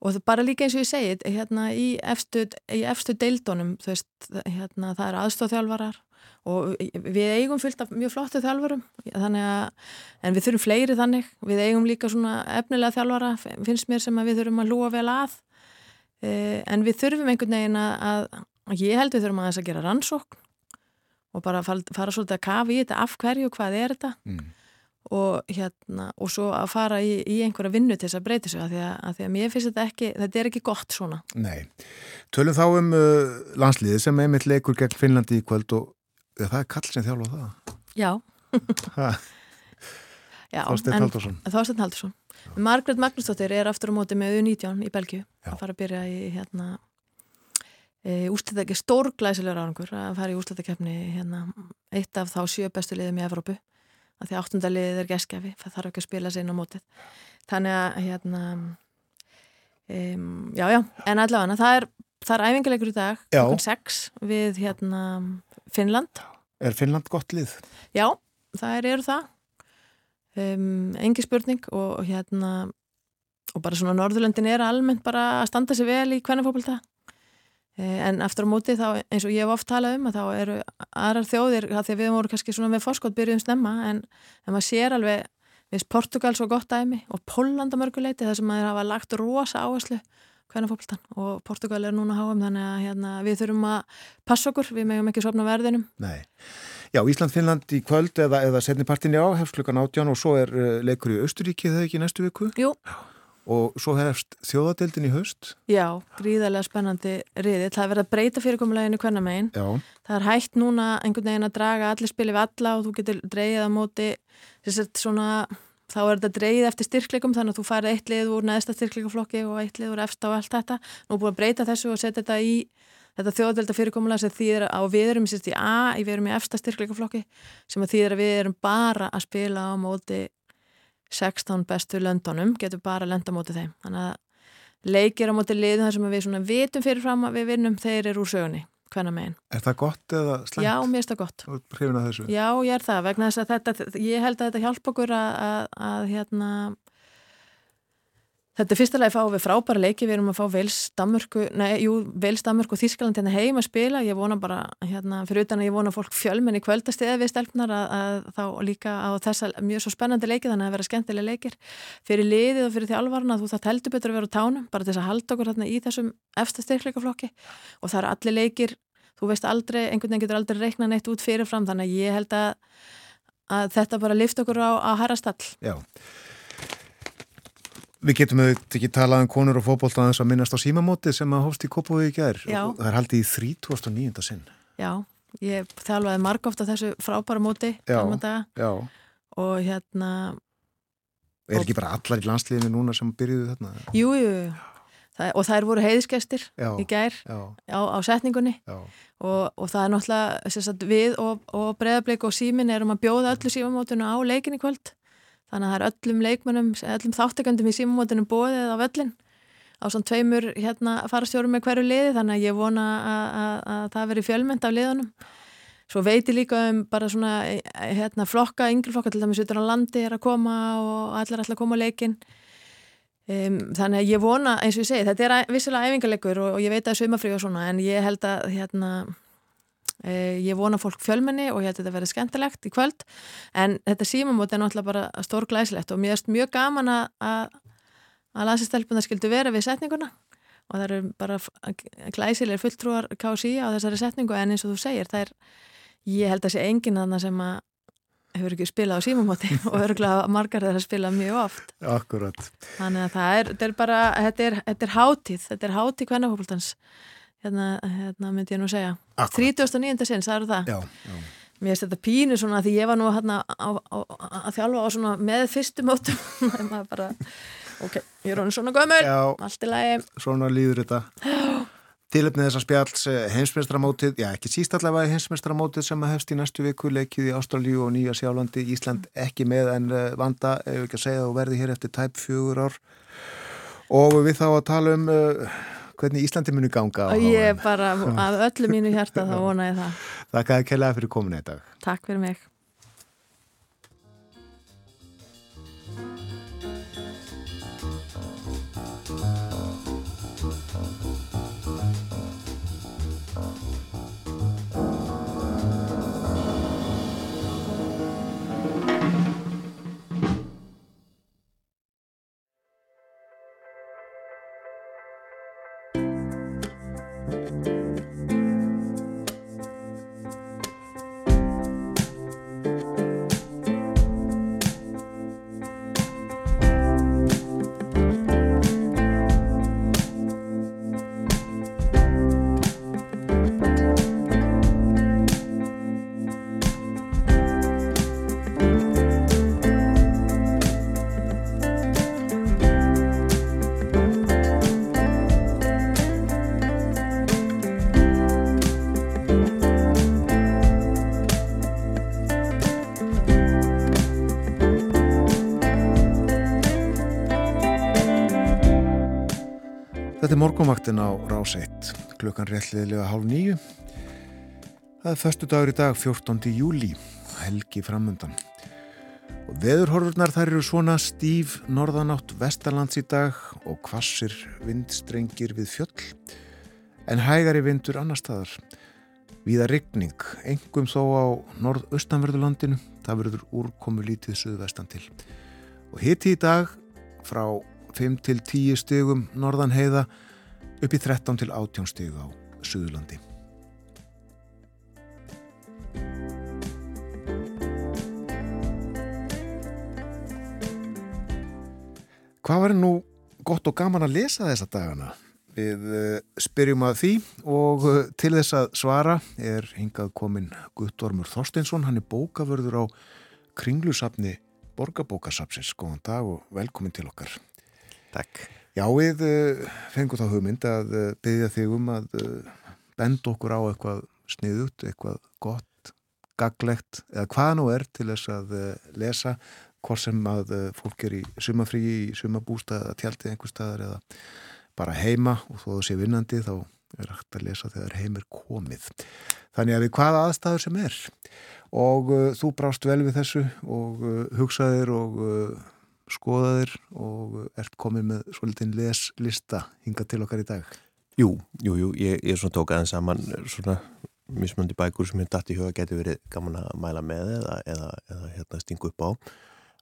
E: og bara líka eins og ég segi hérna í efstu, í efstu deildónum þú veist, hérna það er aðstofþjálfarar og við eigum fyllt af mjög flottu þjálfurum þannig að, en við þurfum fleiri þannig. Við eigum líka svona efnilega þjálfara finnst mér sem að við þurfum að lúa vel að. En við þurfum einhvern veginn að, að ég held við þurfum að þess að gera rannsókn og bara fara, fara svolítið að kafa í þetta af hverju, hvað er þetta
A: Mm.
E: og hérna og svo að fara í, í einhverja vinnu til þess að breyti sig að því að, að því að mér finnst þetta ekki þetta er ekki gott svona
A: Nei. Tölum þá um uh, landsliði sem einmitt leikur gegn Finnlandi í kvöld og ja, það er kall sem þjálfa það.
E: Já, (laughs) já
A: Þorsteinn
E: en-
A: Halldórsson.
E: Þorsteinn Haldursson Margret Magnúsdóttir er aftur á móti með U19 í Belgíu að fara að byrja í hérna e, úslita ekki stórglæsilegur árangur að fara í úslitakefni hérna, eitt af þá sjö bestu liðum í Evrópu. Að því áttundaliðið er geskjafi það þarf ekki að spila sig inn á mótið. Þannig að hérna um, já já, en allavega það er, það er æfingarleikur í dag klukkan 6 við hérna Finnland.
A: Er Finnland gott lið?
E: Já, það eru það. Um, engi spurning og hérna og bara svona Norðurlöndin er almennt bara að standa sig vel í kvennafókbalta en aftur á móti þá eins og ég hef oft talað um að þá eru aðrar þjóðir að því að við vorum kannski svona með fórskott byrjuðum snemma en, en maður sér alveg við Portugal svo gott dæmi og Pólland að mörguleiti þar sem maður hafa lagt rosa áherslu kvennafókbaltan og Portugal er núna háum þannig að hérna, við þurfum að passa okkur, við meðum ekki sopna verðinum.
A: Nei. Já, Ísland-Finnland í kvöld eða, eða setnipartin já, hefst klukkan átján og svo er uh, leikur í Östuríki þegar ekki í næstu viku?
E: Jú,
A: og svo hefst þjóðadeildin í haust
E: Já, gríðarlega spennandi riðið. Það er verið að breyta fyrirkomuleginu hvernig megin.
A: Já,
E: Það er hægt núna einhvern veginn að draga allir spili við alla og þú getur dreigið á móti svona, þá er þetta dreigið eftir styrkleikum þannig að þú farið eitt lið úr neðsta styrkleikaflokki og eitt lið úr efsta og allt þetta. Nú búin að breyta þessu og setja þetta í þetta þjóðadelda fyrirkomulega sem þýðir að við erum sérst í A, við erum í efsta styrkleikaflokki sem að þýðir að við erum bara að spila á móti 16 bestu löndunum, getur bara að lenda á móti þeim. Þannig að leikir á móti liðum þar sem við svona vitum fyrirfram að við vinnum þeir eru úr sögunni, hvenna megin.
A: er það gott eða slæmt?
E: Já, mér finnst það gott.
A: Hrifin af þessu?
E: Já, ég er það, vegna þess að þetta, ég held að þetta hjálpa okkur að, að, að hérna, þetta er fyrsta lagi að fá við frábæra leiki, við erum að fá Vels, Danmörku, nei, jú, Vels, Danmörku og Þískaland hérna heim að spila, ég vona bara, hérna, fyrir utan að ég vona fólk fjölmenn í kvöldastiða við stelpnar að, að þá líka á þessa mjög svo spennandi leiki þannig að vera skemmtilega leikir fyrir liðið og fyrir þjálfarna þú þarf heldur betur að vera á tánum, bara til þess að halda okkur hérna í þessum efsta styrkleikaflokki og það eru allir leikir þú veist aldrei, einhvern veginn getur aldrei reikna neitt út fyrirfram þannig að ég held að, að þetta bara lift okkur á, á harrastall.
A: Já. Við getum auðvitað ekki talað um konur og fótbolta aðeins að minnast á símamótið sem að hófst í Kópavíð í gær.
E: Já.
A: Og Það er haldið í 3009. sinn.
E: Já, ég þjálfaði margóft á þessu frábæra móti
A: Já. Já.
E: og hérna,
A: Er ekki bara allar í landsliðinu núna sem byrjuðu þarna?
E: jú, jú, jú. Það, og þær voru heiðskestir
A: Já.
E: í gær
A: Já.
E: á, á setningunni
A: Já.
E: og, og það er náttúrulega sagt, við og, og breðablik og símin erum að bjóða öllu símamótinu á leikin í kvöld þannig að það er öllum leikmönnum öllum þáttekandum í símamótinu bóðið á völlin á svona tveimur hérna farastjórum með hverju liði þannig að ég vona að, að, að það veri fjölmynd af liðunum. Svo veiti líka um bara svona hérna flokka, yngri flokka til dæmis utan á landi er að koma og allir ætla að koma á leikin um, þannig að ég vona, eins og ég segi þetta er vissilega æfingarleikur og, og ég veit að sumafrí og svona en ég held að hérna ég vona fólk fjölmenni og ég held að þetta verði skemmtilegt í kvöld. En þetta símamót er náttúrulega bara stór glæsilegt og mér erst mjög gaman að að að landsistelpuna skildu vera við setninguna. Og það eru bara glæsilegir fulltrúar KSI á þessari setningu en eins og þú segir, það er ég held að sé enginn þarna sem að hefur ekki spilað á símamóti (laughs) og örgulega margar þeirra spilað mjög oft.
A: Akkurat.
E: þannig að það er, þetta er bara þetta er, þetta er hátíð, þetta er hátíð hvernafólkans hérna, hérna myndi ég nú segja
A: Akkúrat.
E: 39. sinns, það eru það
A: Já. Já.
E: Mér finnst þetta pínu svona því ég var nú hérna á, á, að þjálfa á svona með fyrstu mótum (laughs) en maður bara, ok, ég er honum svona gömur allt í lagi
A: Svona líður þetta. Tilöfnið þessar spjalls heimsmestramótið, já ekki síst allavega heimsmestramótið sem að hefst í næstu viku leikið í Ástralíu og Nýja Sjálandi, Ísland ekki með en eh, vanda, ef ekki að segja og verði hér eftir tæp fjögur ár og við þá að tala um uh, hvernig Íslandi muni ganga
E: og ég bara, að (laughs) öllu mínu hjarta þá vona ég það.
A: Þakka að kellaði fyrir komin í dag.
E: Takk fyrir mig.
A: Þetta morgunvaktin á Rás 1, klukkan réttliðilega hálf nýju. Það er förstu dagur í dag, 14. júli, helgi framundan. Og veðurhorfurnar þær eru svona stíf norðanátt vestalands í dag og kvassir vindstrengir við fjöll, en hægari vindur annar staðar. Víða rigning, engum þó á norðaustanverðulandinu, það verður úrkomu lítið suðvestan til. Og hiti í dag frá 5 til 10 stigum norðan heiða upp í 13 til 18 stig á Suðurlandi. Hvað var nú gott og gaman að lesa þessa dagana. Við uh, spyrjum að því og uh, til þess að svara er hingað komin Guttormur Þorsteinsson. Hann er bókavörður á kringlusafni Borgabókasafsins. Góðan dag og velkomin til okkar.
F: Takk.
A: Já, við uh, fengum þá hugmynd að byggja þig um að benda okkur á eitthvað sniðut, eitthvað gott, gaglegt eða hvað nú er til þess að lesa hvort sem að fólk er í sumafríi, í sumabústað, tjaldið einhver staðar eða bara heima og þó þú sé vinnandi þá er hægt að lesa þegar heim er komið. Þannig að við hvaða aðstæður sem er og uh, þú brást vel við þessu og uh, hugsaðir og uh, skoðaðir og ert komið með svolítinn leslista hinga til okkar í dag.
F: Jú, jú, jú, ég, ég svona tók aðeins saman svona mismöndi bækur sem ég dætt í huga getur verið gaman að mæla með eða, eða, eða hérna stingu upp á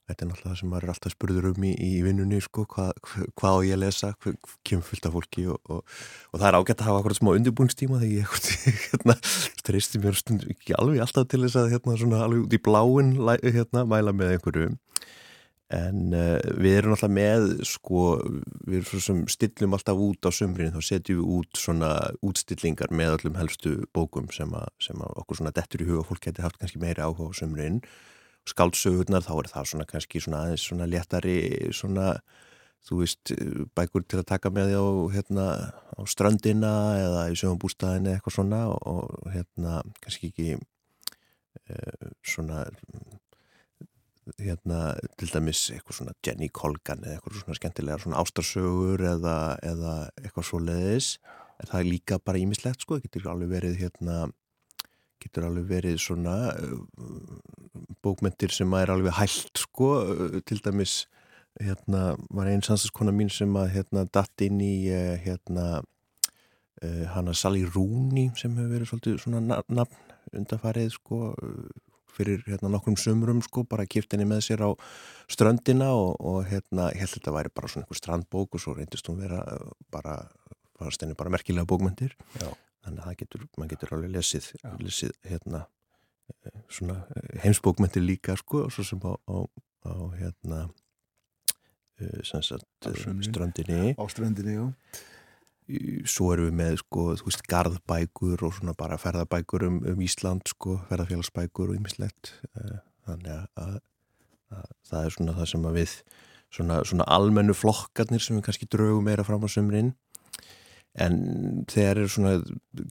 F: Þetta er náttúrulega það sem maður er alltaf spurður um í, í vinnunni, sko, hvað, hvað á ég að lesa, hvað kemur fullt af fólki og, og, og það er ágætt að hafa akkurat smá undirbúinstíma þegar ég (laughs) hérna, streysti mér stund ekki alveg alltaf til þess að hérna, svona, alveg út í bláin hérna, mæla með einhverju. En uh, við erum alltaf með, sko, við erum svona stillum alltaf út á sömbrinu, þá setjum við út svona útstillingar með öllum helstu bókum sem, a, sem að okkur svona dettur í huga fólk geti haft kannski meiri áhuga á sömbrinu skáldsögurnar þá er það svona kannski svona aðeins svona léttari svona þú veist bækur til að taka með því á, hérna, á strandina eða í sögumbústæðinu eitthvað svona og, hérna kannski ekki uh, svona hérna til dæmis eitthvað svona Jenny Colgan eða eitthvað svona skemmtilega svona ástarsögur eða, eða eitthvað svo leiðis en það er líka bara ímislegt sko, það getur alveg verið hérna getur alveg verið svona uh, bókmentir sem er alveg hælt sko, uh, til dæmis hérna var einn sansaskona mín sem að hérna datt inn í uh, hérna hana Sally Rooney sem hefur verið svolítið svona nafn undarfarið sko fyrir hérna nokkrum sömurum sko bara kipt henni með sér á ströndina og, og hérna ég held að þetta væri bara svona einhver strandbók og svo reyndist hún vera bara, henni bara merkilega bókmentir Já. Þannig að getur, maður getur alveg lesið, lesið hérna eh, svona eh, heimsbókmyndir líka sko og svo sem á, á, á hérna uh, sagt, strandinni
A: á strandinni, já
F: svo erum við með sko, þú veist, garðbækur og svona bara ferðabækur um, um Ísland sko, ferðarfélagsbækur og ýmislegt uh, þannig að, að, að það er svona það sem að við svona, svona almennu flokkarnir sem við kannski draugum meira fram á sömurinn en þegar er svona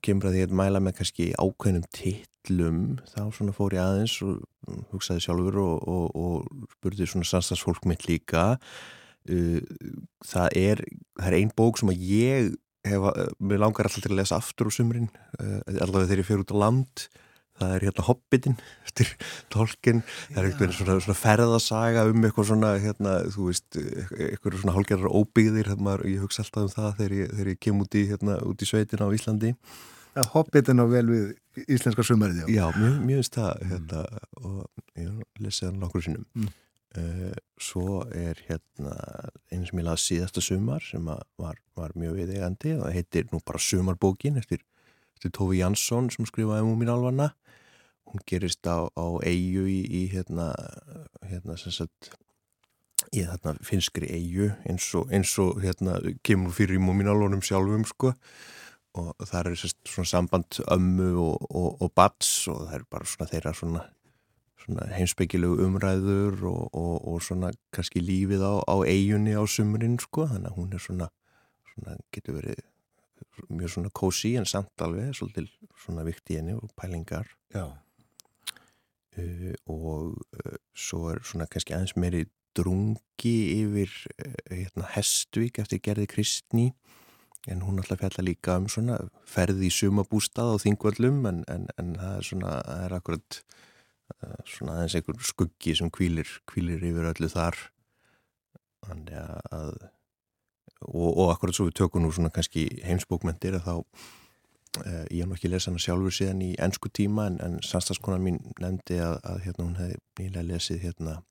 F: kemur að því að mæla með kannski ákveðnum tillum þá svona fór ég aðeins og hugsaði sjálfur og, og, og spurði svona samstagsfólk mitt líka. Uh, það er það er einn bók sem að ég hef, mér langar alltaf til að lesa aftur úr sumrin uh, allavega þegar ég fer út á land. Það er hérna Hobbitin eftir (laughs) tolkin, það er eitthvað svona, svona ferðasaga um eitthvað svona hérna, þú veist, eitthvað svona hálgerðar óbyggðir, ég hugsa alltaf um það þegar ég, þegar ég kem út í, hérna, út í sveitin á Íslandi.
A: Ja, Hobbitin á vel við íslenska sumarið
F: Já, já mjög, mjög veist það hérna, og ég lesi það nokkur sinnum. Mm. Uh, svo er hérna einu sem ég laði síðasta sumar sem var, var mjög viðegandi það heitir nú bara Sumarbókin eftir eftir Tófi Jansson sem skrifaði um mín alvana hún gerist á, á eigu í, í hérna, hérna sagt í þarna finskri eigu eins og, eins og hérna kemur fyrir í múmin alvonum sjálfum sko. Og það er svona samband ömmu og, og, og bats og það er bara svona þeirra svona heimsbyggilegu umræður og svona kannski lífið á, á eigunni á sumurinn sko. Þannig að hún er svona, svona getur verið mjög svona kósi en samt alveg svolítið svona vikt í henni og pælingar. Uh, og uh, svo er svona kannski aðeins meiri drungi yfir uh, hérna Hestvík eftir gerði Kristni en hún alltaf fjalla líka um svona ferði í sumabústað á þingvallum en, en, en það er svona, það er akkurat svona aðeins einhver skuggi sem kvílir, kvílir yfir öllu þar. Þannig að og, og akkurat svo við tökum nú svona kannski heimsbókmentir að þá eh, ég hef nokkið lesað hana sjálfur síðan í ennsku tíma en, en sannstafskonan mín nefndi að, að hérna hún hefði nýlega lesið hérna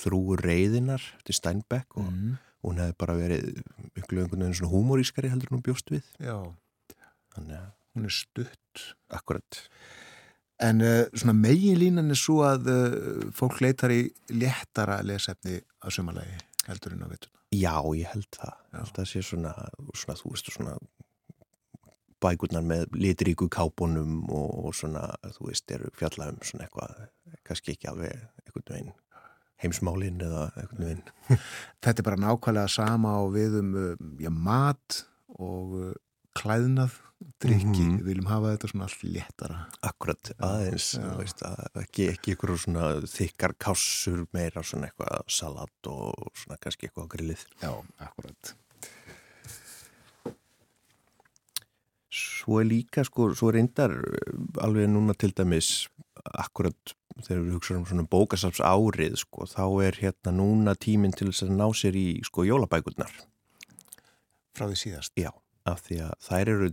F: Þrúur reyðinar til Steinbeck og mm. hún hefði bara verið ykkur einhvern veginn svona humorískari heldur hún bjóst við.
A: Já,
F: þannig að
A: hún er stutt.
F: Akkurat
A: En uh, svona meginlínan er svo að uh, fólk leitar í léttara lesefni að sumalagi heldur en á vettuna
F: Já, ég held það. Ég held það sé svona, svona, þú veist, svona bækurnar með litríku kápunum og svona, þú veist, eru fjallagum svona eitthvað, kannski ekki alveg einhvern veginn heimsmálinn eða einhvern veginn. (laughs)
A: Þetta er bara nákvæmlega sama á viðum já, mat og klæðnað, drikki, mm við viljum hafa þetta svona allt léttara.
F: Akkurat, aðeins, veist, að ekki, ekki eitthvað svona þykkar kássur meira svona eitthvað salat og svona kannski eitthvað grillið.
A: Já, akkurat.
F: Svo er líka, sko, svo reyndar eh, alveg núna til dæmis akkurat þegar við hugsaðum svona bókasafs árið, sko, þá er hérna núna tíminn til þess að ná sér í, sko, jólabækurnar.
A: Frá því síðast?
F: Já, af því að þær eru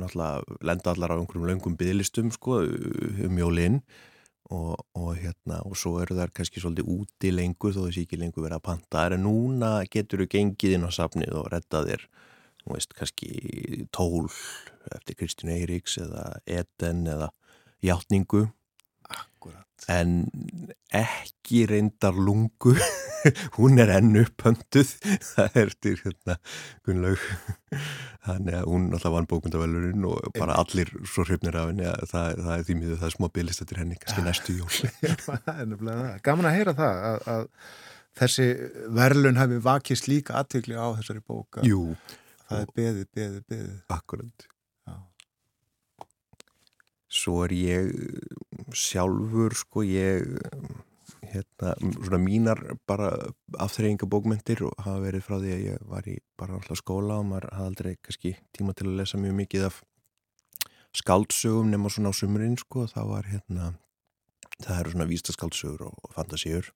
F: náttúrulega lenda allar á einhverjum löngum bygglistum, sko, um jólinn og, og hérna, og svo eru þær kannski svolítið úti lengur þó þessi ekki lengur verið að panta. Er núna getur þú gengið inn á safnið og rettað þér þú veist, kannski tól eftir Kristján Eiríks eða Eden eða Játningu
A: Akkurat.
F: en ekki reyndar lungu (laughs) (laughs) hún er enn uppönduð (laughs) það er til hérna Gunnlaug (laughs) þannig að hún alltaf vann bókmyndavelurinn og bara allir svo hrifnir af henni að það, það er því miður það er smá bylist eftir henni, kannski næstu jól
A: Gaman að heyra það að, að þessi verlun hafi vakist líka aðtökli á þessari bóka
F: Jú
A: Það er beðið, beðið, beðið.
F: Akkurant. Já. Svo er ég sjálfur, sko, ég, hérna, svona mínar bara afþreyingabókmyndir og hafa verið frá því að ég var í bara alltaf skóla og maður hafði aldrei kannski tíma til að lesa mjög mikið af skaldsögum nema svona á sumurinn, sko, það var hérna, það eru svona vístaskáldsögur og, og fantasíur.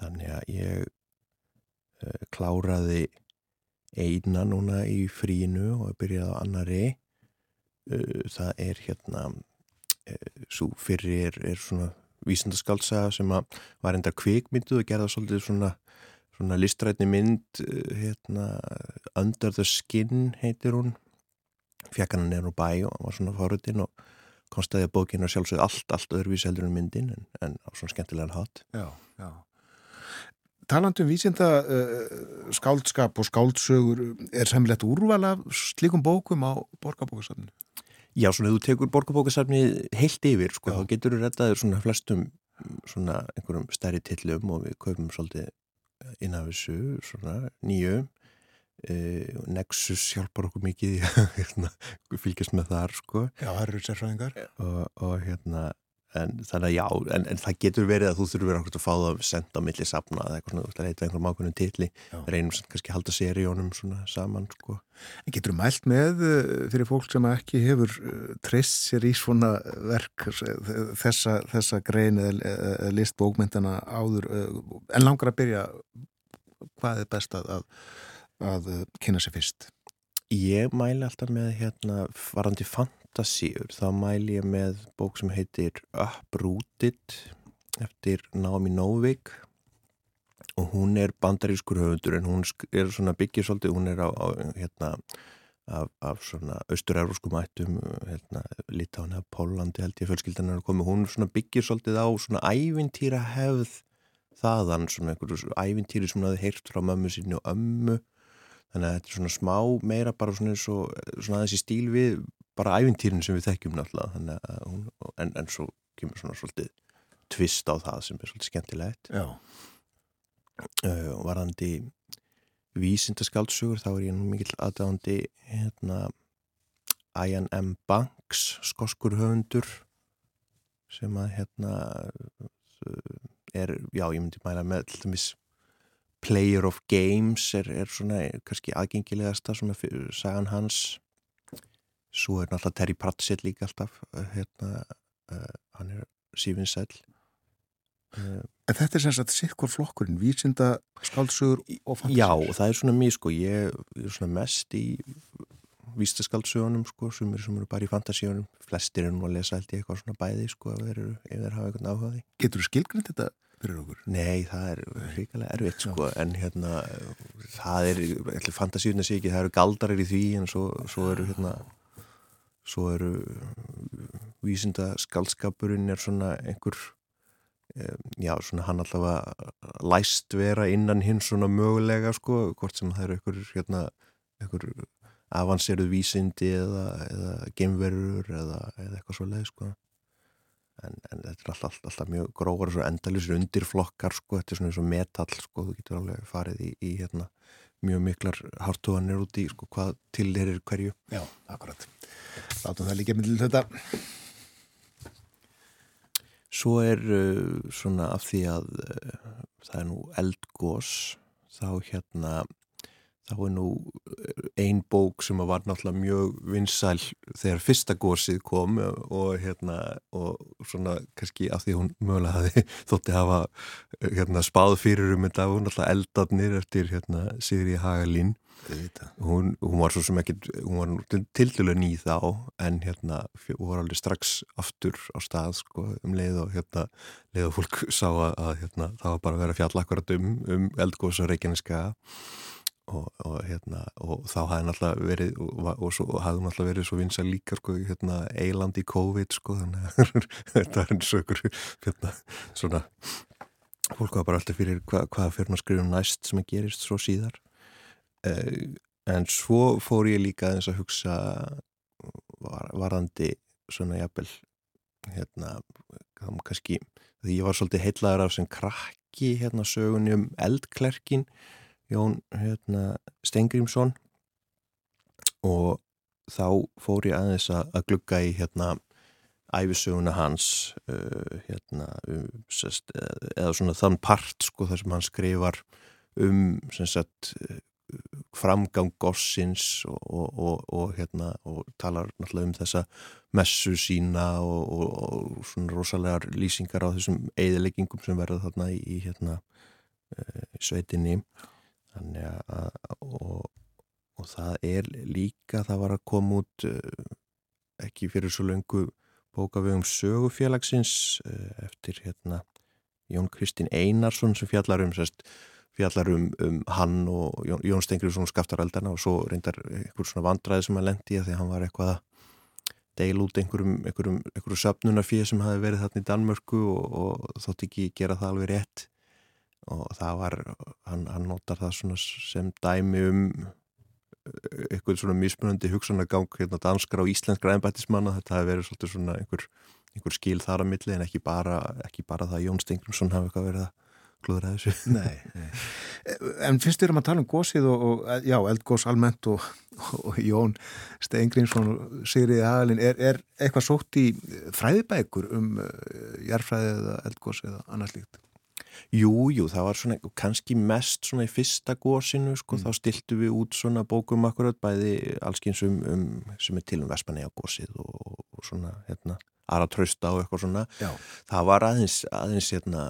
F: Þannig að ég uh, kláraði eina núna í fríinu og byrjaði á annari uh, það er hérna uh, svo fyrir er, er svona vísindaskaldsaga sem var enda kvikmyndu og gerða svolítið svona, svona listrætni mynd uh, hérna Under the Skin heitir hún. Fekk hann nefn og bæ og var svona fórutinn og konstaði að bókinu er sjálfsögð allt, allt öðruvísi heldur en myndin en, en á svona skemmtilegan hát
A: Já, já. Talandum vísinda uh, skáldskap og skáldsögur er semlegt úrval af slikum bókum á borgarbókasafni?
F: Já, svona þú tekur borgarbókasafni heilt yfir, sko, Já. þá getur þú rettaður svona flestum svona einhverjum stærri tillum og við kaupum svolítið inn af þessu, svona nýju. Uh, Nexus hjálpar okkur mikið (laughs) hérna, fylgjast með þar, sko.
A: Já, það eru sérfræðingar.
F: Og, og hérna en þannig að já, en, en það getur verið að þú þurfur að fá það að senda á milli safna eða eitthvað svona, þú ætlar að heita einhverjum ákveðnum tilli reynum sem kannski halda seríónum svona saman, sko.
A: En getur þú mælt með eh, fyrir fólk sem ekki hefur eh, treyst sér í svona verk þessa, þessa grein eða list bókmyndana áður en langar að byrja hvað er best að, að, að kynna sér fyrst?
F: Ég mæli alltaf með hérna varandi fann fantasíur. Þá mæl ég með bók sem heitir Uprooted eftir Naomi Novik. Og hún er bandarískur höfundur en hún er svona byggir svolítið, hún er á, á hérna af, af svona austur-euróskum ættum hérna, Litána, Pólandi held ég fjölskyldan er koma, hún svona byggir svolítið á svona ævintýra hefð þaðan, svona einhverju ævintýri sem hún hafi heyrt frá mömmu síni og ömmu þannig að þetta er svona smá meira bara svona og svona þessi stíl við bara ævintýrin sem við þekkjum náttúrulega. Hún, en, en svo kemur svona svolítið tvist á það sem er svolítið skemmtilegt.
A: Uh,
F: varðandi vísindaskaldsugur þá er ég nú mikill aðdáðandi hérna Ian M. Banks skoskur höfundur sem að hérna er, já ég myndi mæla með til dæmis Player of Games er, er svona kannski aðgengilegasta svona sagan hans Svo er náttúrulega Terry Pratchett líka alltaf, eh, hérna, uh, hann er sífinsæl.
A: Uh, en þetta er sem sagt sikkur flokkurinn, vísinda, skálsugur og fantasíur?
F: Já, og það er svona mér sko, ég er svona mest í vísta skálsugunum sko, sem eru, sem eru bara í fantasíunum. Flestir er nú að lesa held ég eitthvað svona bæði sko, ef þeir, ef þeir hafa eitthvað áhugaði.
A: Getur þú skilgrinn þetta fyrir okkur?
F: Nei, það er hrikalega erfitt sko, en hérna, það er, fantasíuna sé ekki, það eru galdarir í því, en svo, svo eru hérna svo eru vísinda skaldskapurinn er svona einhver já, svona hann allavega læst vera innan hinn svona mögulega sko, hvort sem það eru ykkur hérna, ykkur avanseruð vísindi eða, eða geimverur eða, eða eitthvað svo leið sko en, en þetta er alltaf, alltaf mjög gróðar og endalusir undirflokkar sko, þetta er svona eins og metall sko, þú getur alveg farið í, í hérna, mjög miklar hartóðanir út í sko, hvað til þeir eru hverju
A: Já, akkurat. Látum það líka með til þetta.
F: Svo er uh, svona af því að uh, það er nú eldgós þá hérna þá er nú ein bók sem var náttúrulega mjög vinsæl þegar fyrsta gósið kom og hérna og svona kannski af því hún mögulega hafi (laughs) þótti hafa hérna spáð fyrir um þetta og náttúrulega eldarnir eftir hérna Sigri Hagalín. Hún, hún var svo sem ekki hún var til dælu ný þá en hérna hún var alveg strax aftur á stað sko um leið og hérna leið og fólk sá að hérna það var bara að vera fjall akkurat um, um eldgóðs og reykjaniska og, og hérna og þá hafði náttúrulega verið og, og hafði náttúrulega verið svo vinsa líka sko hérna eiland í COVID sko þannig að (laughs) þetta er eins og ykkur hérna svona fólk var bara alltaf fyrir hva, hvað fyrir að skrifa næst sem að gerist svo síðar. Uh, en svo fór ég líka aðeins að hugsa var, varandi svona jafnvel hérna kannski, því ég var svolítið heitlaður af sem krakki hérna sögunni um eldklerkin Jón hérna, Stengrímsson og þá fór ég aðeins að, að glugga í hérna æfisöguna hans uh, hérna um, sest, eða svona þann part sko þar sem hann skrifar um sagt framgang gossins og, og, og, og hérna, talar náttúrulega um þessa messu sína og svona rosalegar lýsingar á þessum eðileggingum sem verða þarna í hérna uh, sveitinni þannig að og það er líka það var að koma út uh, ekki fyrir svo lengu bókavegum sögufélagsins uh, eftir hérna Jón Kristinn Einarsson sem fjallar um sérst fjallar um, um hann og Jón, Jón Stengriðsson skaftar eldana og svo reyndar einhver svona vandræði sem hann lendi í því að hann var eitthvað að deil út einhverjum, einhverjum, einhverjum söpnunafíð sem hafi verið þarna í Danmörku og, og þótt ekki gera það alveg rétt og það var, hann, hann notar það svona sem dæmi um eitthvað svona mismunandi hugsunargang hérna danskra og íslenskra ennbættismanna þetta hafi verið svolítið svona einhver, einhver skil þar að milli en ekki bara, ekki bara það að Jón Stengriðsson hafi eitthvað verið að klúður að þessu.
A: Nei, nei. (laughs) En fyrst erum að tala um gósið og, og já, eldgós almennt og, og Jón Steingrímsson og Sigriði Hagalin, er, er eitthvað sótt í fræðibækur um uh, jarfræði eða eldgós eða annars líkt?
F: Jú, jú, það var svona kannski mest svona í fyrsta gósinu sko, mm. þá stiltu við út svona bókum akkurat bæði allskynsum um, sem er til um Vespanega gósið og, og svona hérna aðra trösta og eitthvað svona Já. það var aðeins aðeins, hérna,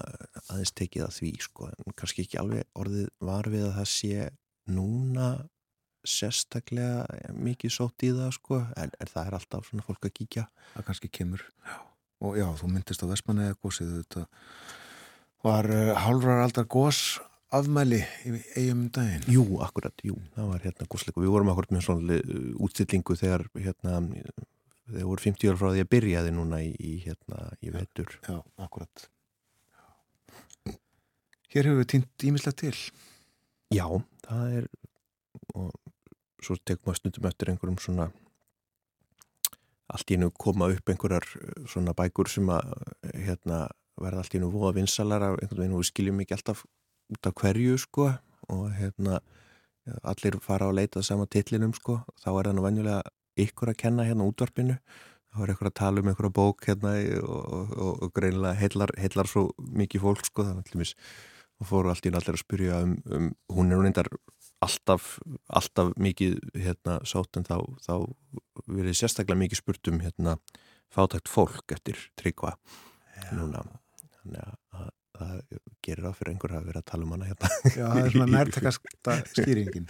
F: aðeins tekið að því sko, en kannski ekki alveg orðið var við að það sé núna sérstaklega mikið sótt í það sko, en, það er alltaf svona fólk að kíkja
A: Það kannski kemur já. og já, þú myndist á Vestmanega gósið þetta var uh, hálfrar aldar gós afmæli í eigum daginn?
F: Jú, akkurat, jú, það var hérna gósleiku við vorum akkurat með svona útstillingu þegar hérna þeir voru 50 ára frá því að byrjaði núna í, í hérna í vettur
A: Já, akkurat. Hér hefur við týnt ímislega til.
F: Já, það er og svo tekum við stundum eftir einhverjum svona allt í hennu koma upp einhverjar svona bækur sem að hérna verða allt í hennu voða vinsalar af einhvern veginn og við skiljum ekki alltaf út af hverju sko. Og hérna allir fara á leitað sama tillinum sko þá er það nú venjulega ykkur að kenna hérna útvarpinu. Þá er ykkur að tala um ykkur að bók hérna og, og, og greinilega heillar, heillar svo mikið fólk sko. Þannig að fóru allt í allir að spyrja um, um hún er hún eindar alltaf, alltaf mikið hérna sátt en þá, þá verið sérstaklega mikið spurt um hérna fátækt fólk eftir tryggva núna þannig að það gerir á fyrir einhver að vera að tala um hana hérna
A: Já, það er svona (laughs) nærtakasta skýringin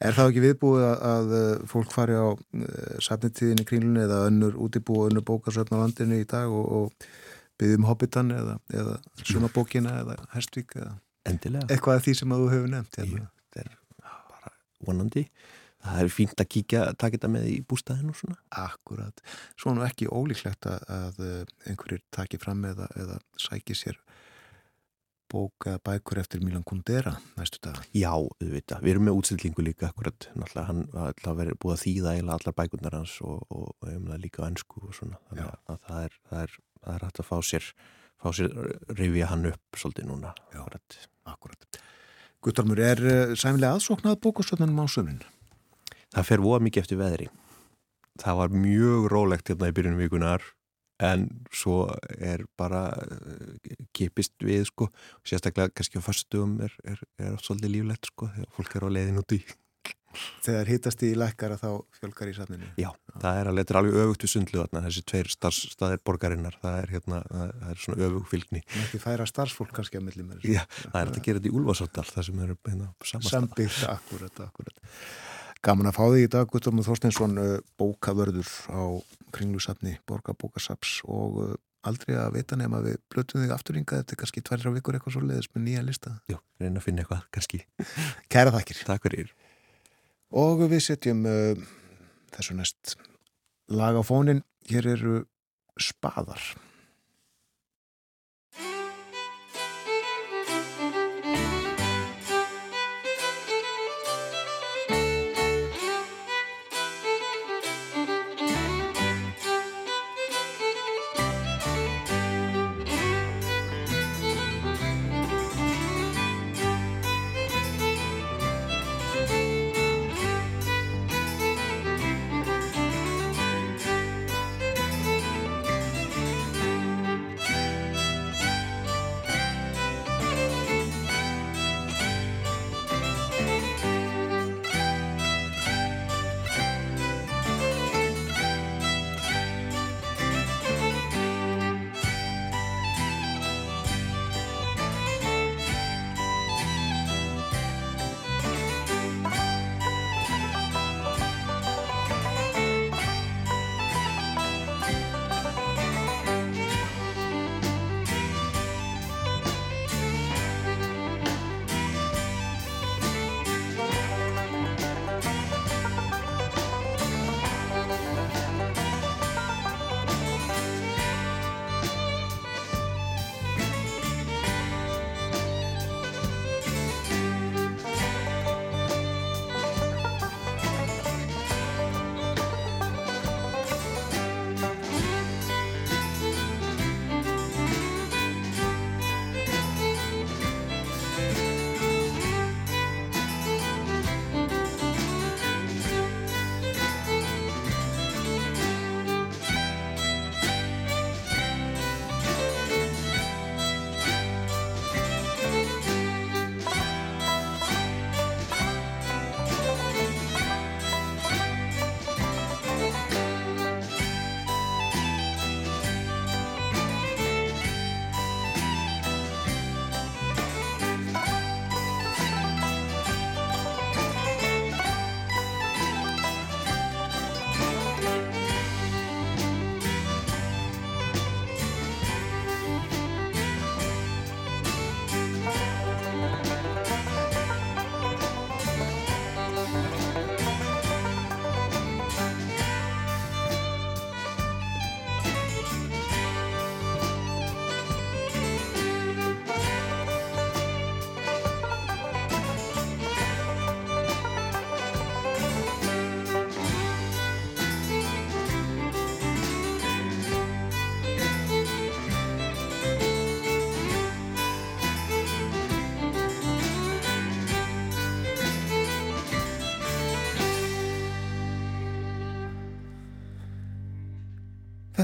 A: Er það ekki viðbúið að, að fólk fari á uh, safnitíðin í kringlunni eða önnur útibú og önnur bókarsöfn á landinu í dag og, og byggðum Hobbitan eða, eða Sumabókina eða Hestvík eða
F: Endilega.
A: eitthvað af því sem að þú hefur nefnt
F: hérna. Jú, Það er bara vonandi það er fínt að kíkja, taka þetta með í bústæðinu svona.
A: Akkurat. Svo nú ekki ólíklegt að einhverjir taki fram eða, eða sæki sér bók eða bækur eftir Milan Kundera næstu dag.
F: Já, við veit að við erum með útstillingu líka akkurat, náttúrulega hann alltaf verið búið að þýða eila allar bækurnar hans og, og, og um líka önsku og svona þannig
A: Já.
F: að það er, það er, það er hægt að fá sér fá sér, rifja hann upp svolítið núna
A: Já.
F: akkurat.
A: Akkurat. Guttormur, er uh, sæmilega aðsóknað bókustöðunum á söminn?
F: Það fer voða mikið eftir veðri. Það var mjög rólegt hérna í byrjunum vikunar en svo er bara uh, kipist við sko. Sérstaklega kannski á fastugum er, er, er oft svolítið líflegt sko þegar fólk er á leiðin út í
A: Þegar hittast í lækkara þá fjölgar í safninu.
F: Já, það er alveg, alveg öfugt við sundlu þarna, þessi tveir starfstaðir borgarinnar. Það er hérna, það það er svona öfug fylgni.
A: Mætti færa starfsfólk kannski að milli með
F: Já, það er hægt að gera þetta í Úlfarsárdal það sem eru hérna samastað
A: Sambyggt, akkurat, akkurat. Gaman að fá þig í dag, Guttormur Þorsteinsson, uh, bókavörður á kringlusafni Borgabókasaps og uh, aldrei að vita nefn að við blötum þig afturringað eftir kannski tværra vikur eitthvað svo leiðis með nýja lista.
F: Já, reyna að finna eitthvað, kannski
A: Kæra þakkir.
F: Takk fyrir
A: Og við setjum uh, þessu næst lag á fónin. Hér eru spaðar.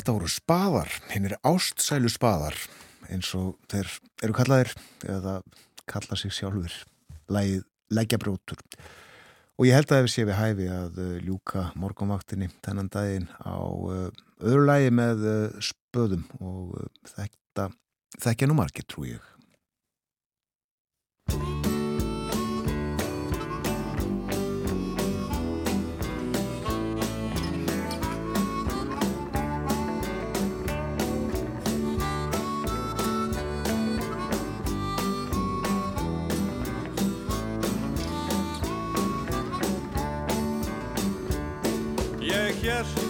A: Þetta voru spaðar, hinn er ástsælu spaðar eins og þeir eru kallaðir eða kalla sig sjálfur lægið leggjabrjótur og ég held að ef sé við hæfi að uh, ljúka morgunvaktinni þennan daginn á uh, öðru lægi með uh, spöðum og þetta þekkja nú margir trú ég
G: Ég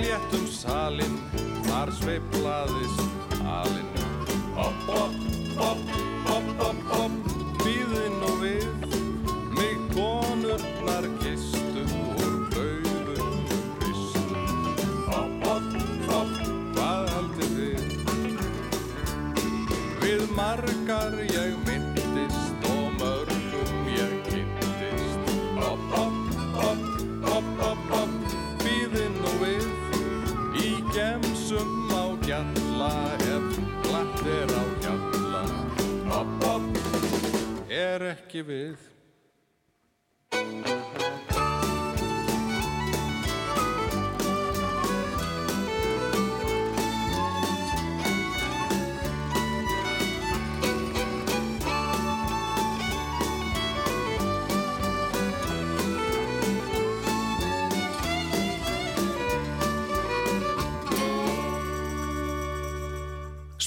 G: léttum salin, þar sveiplaðist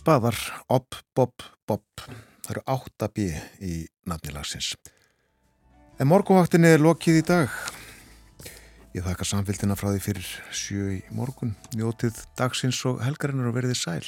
A: spaðar Ob, Bob, Bob. Það eru áttabí í nafnilagsins. En morgunvaktin er lokið í dag. Ég þakka samfélgina frá því fyrir sjö í morgun. Njótið dagsins og helgarinnar og verðið sæl.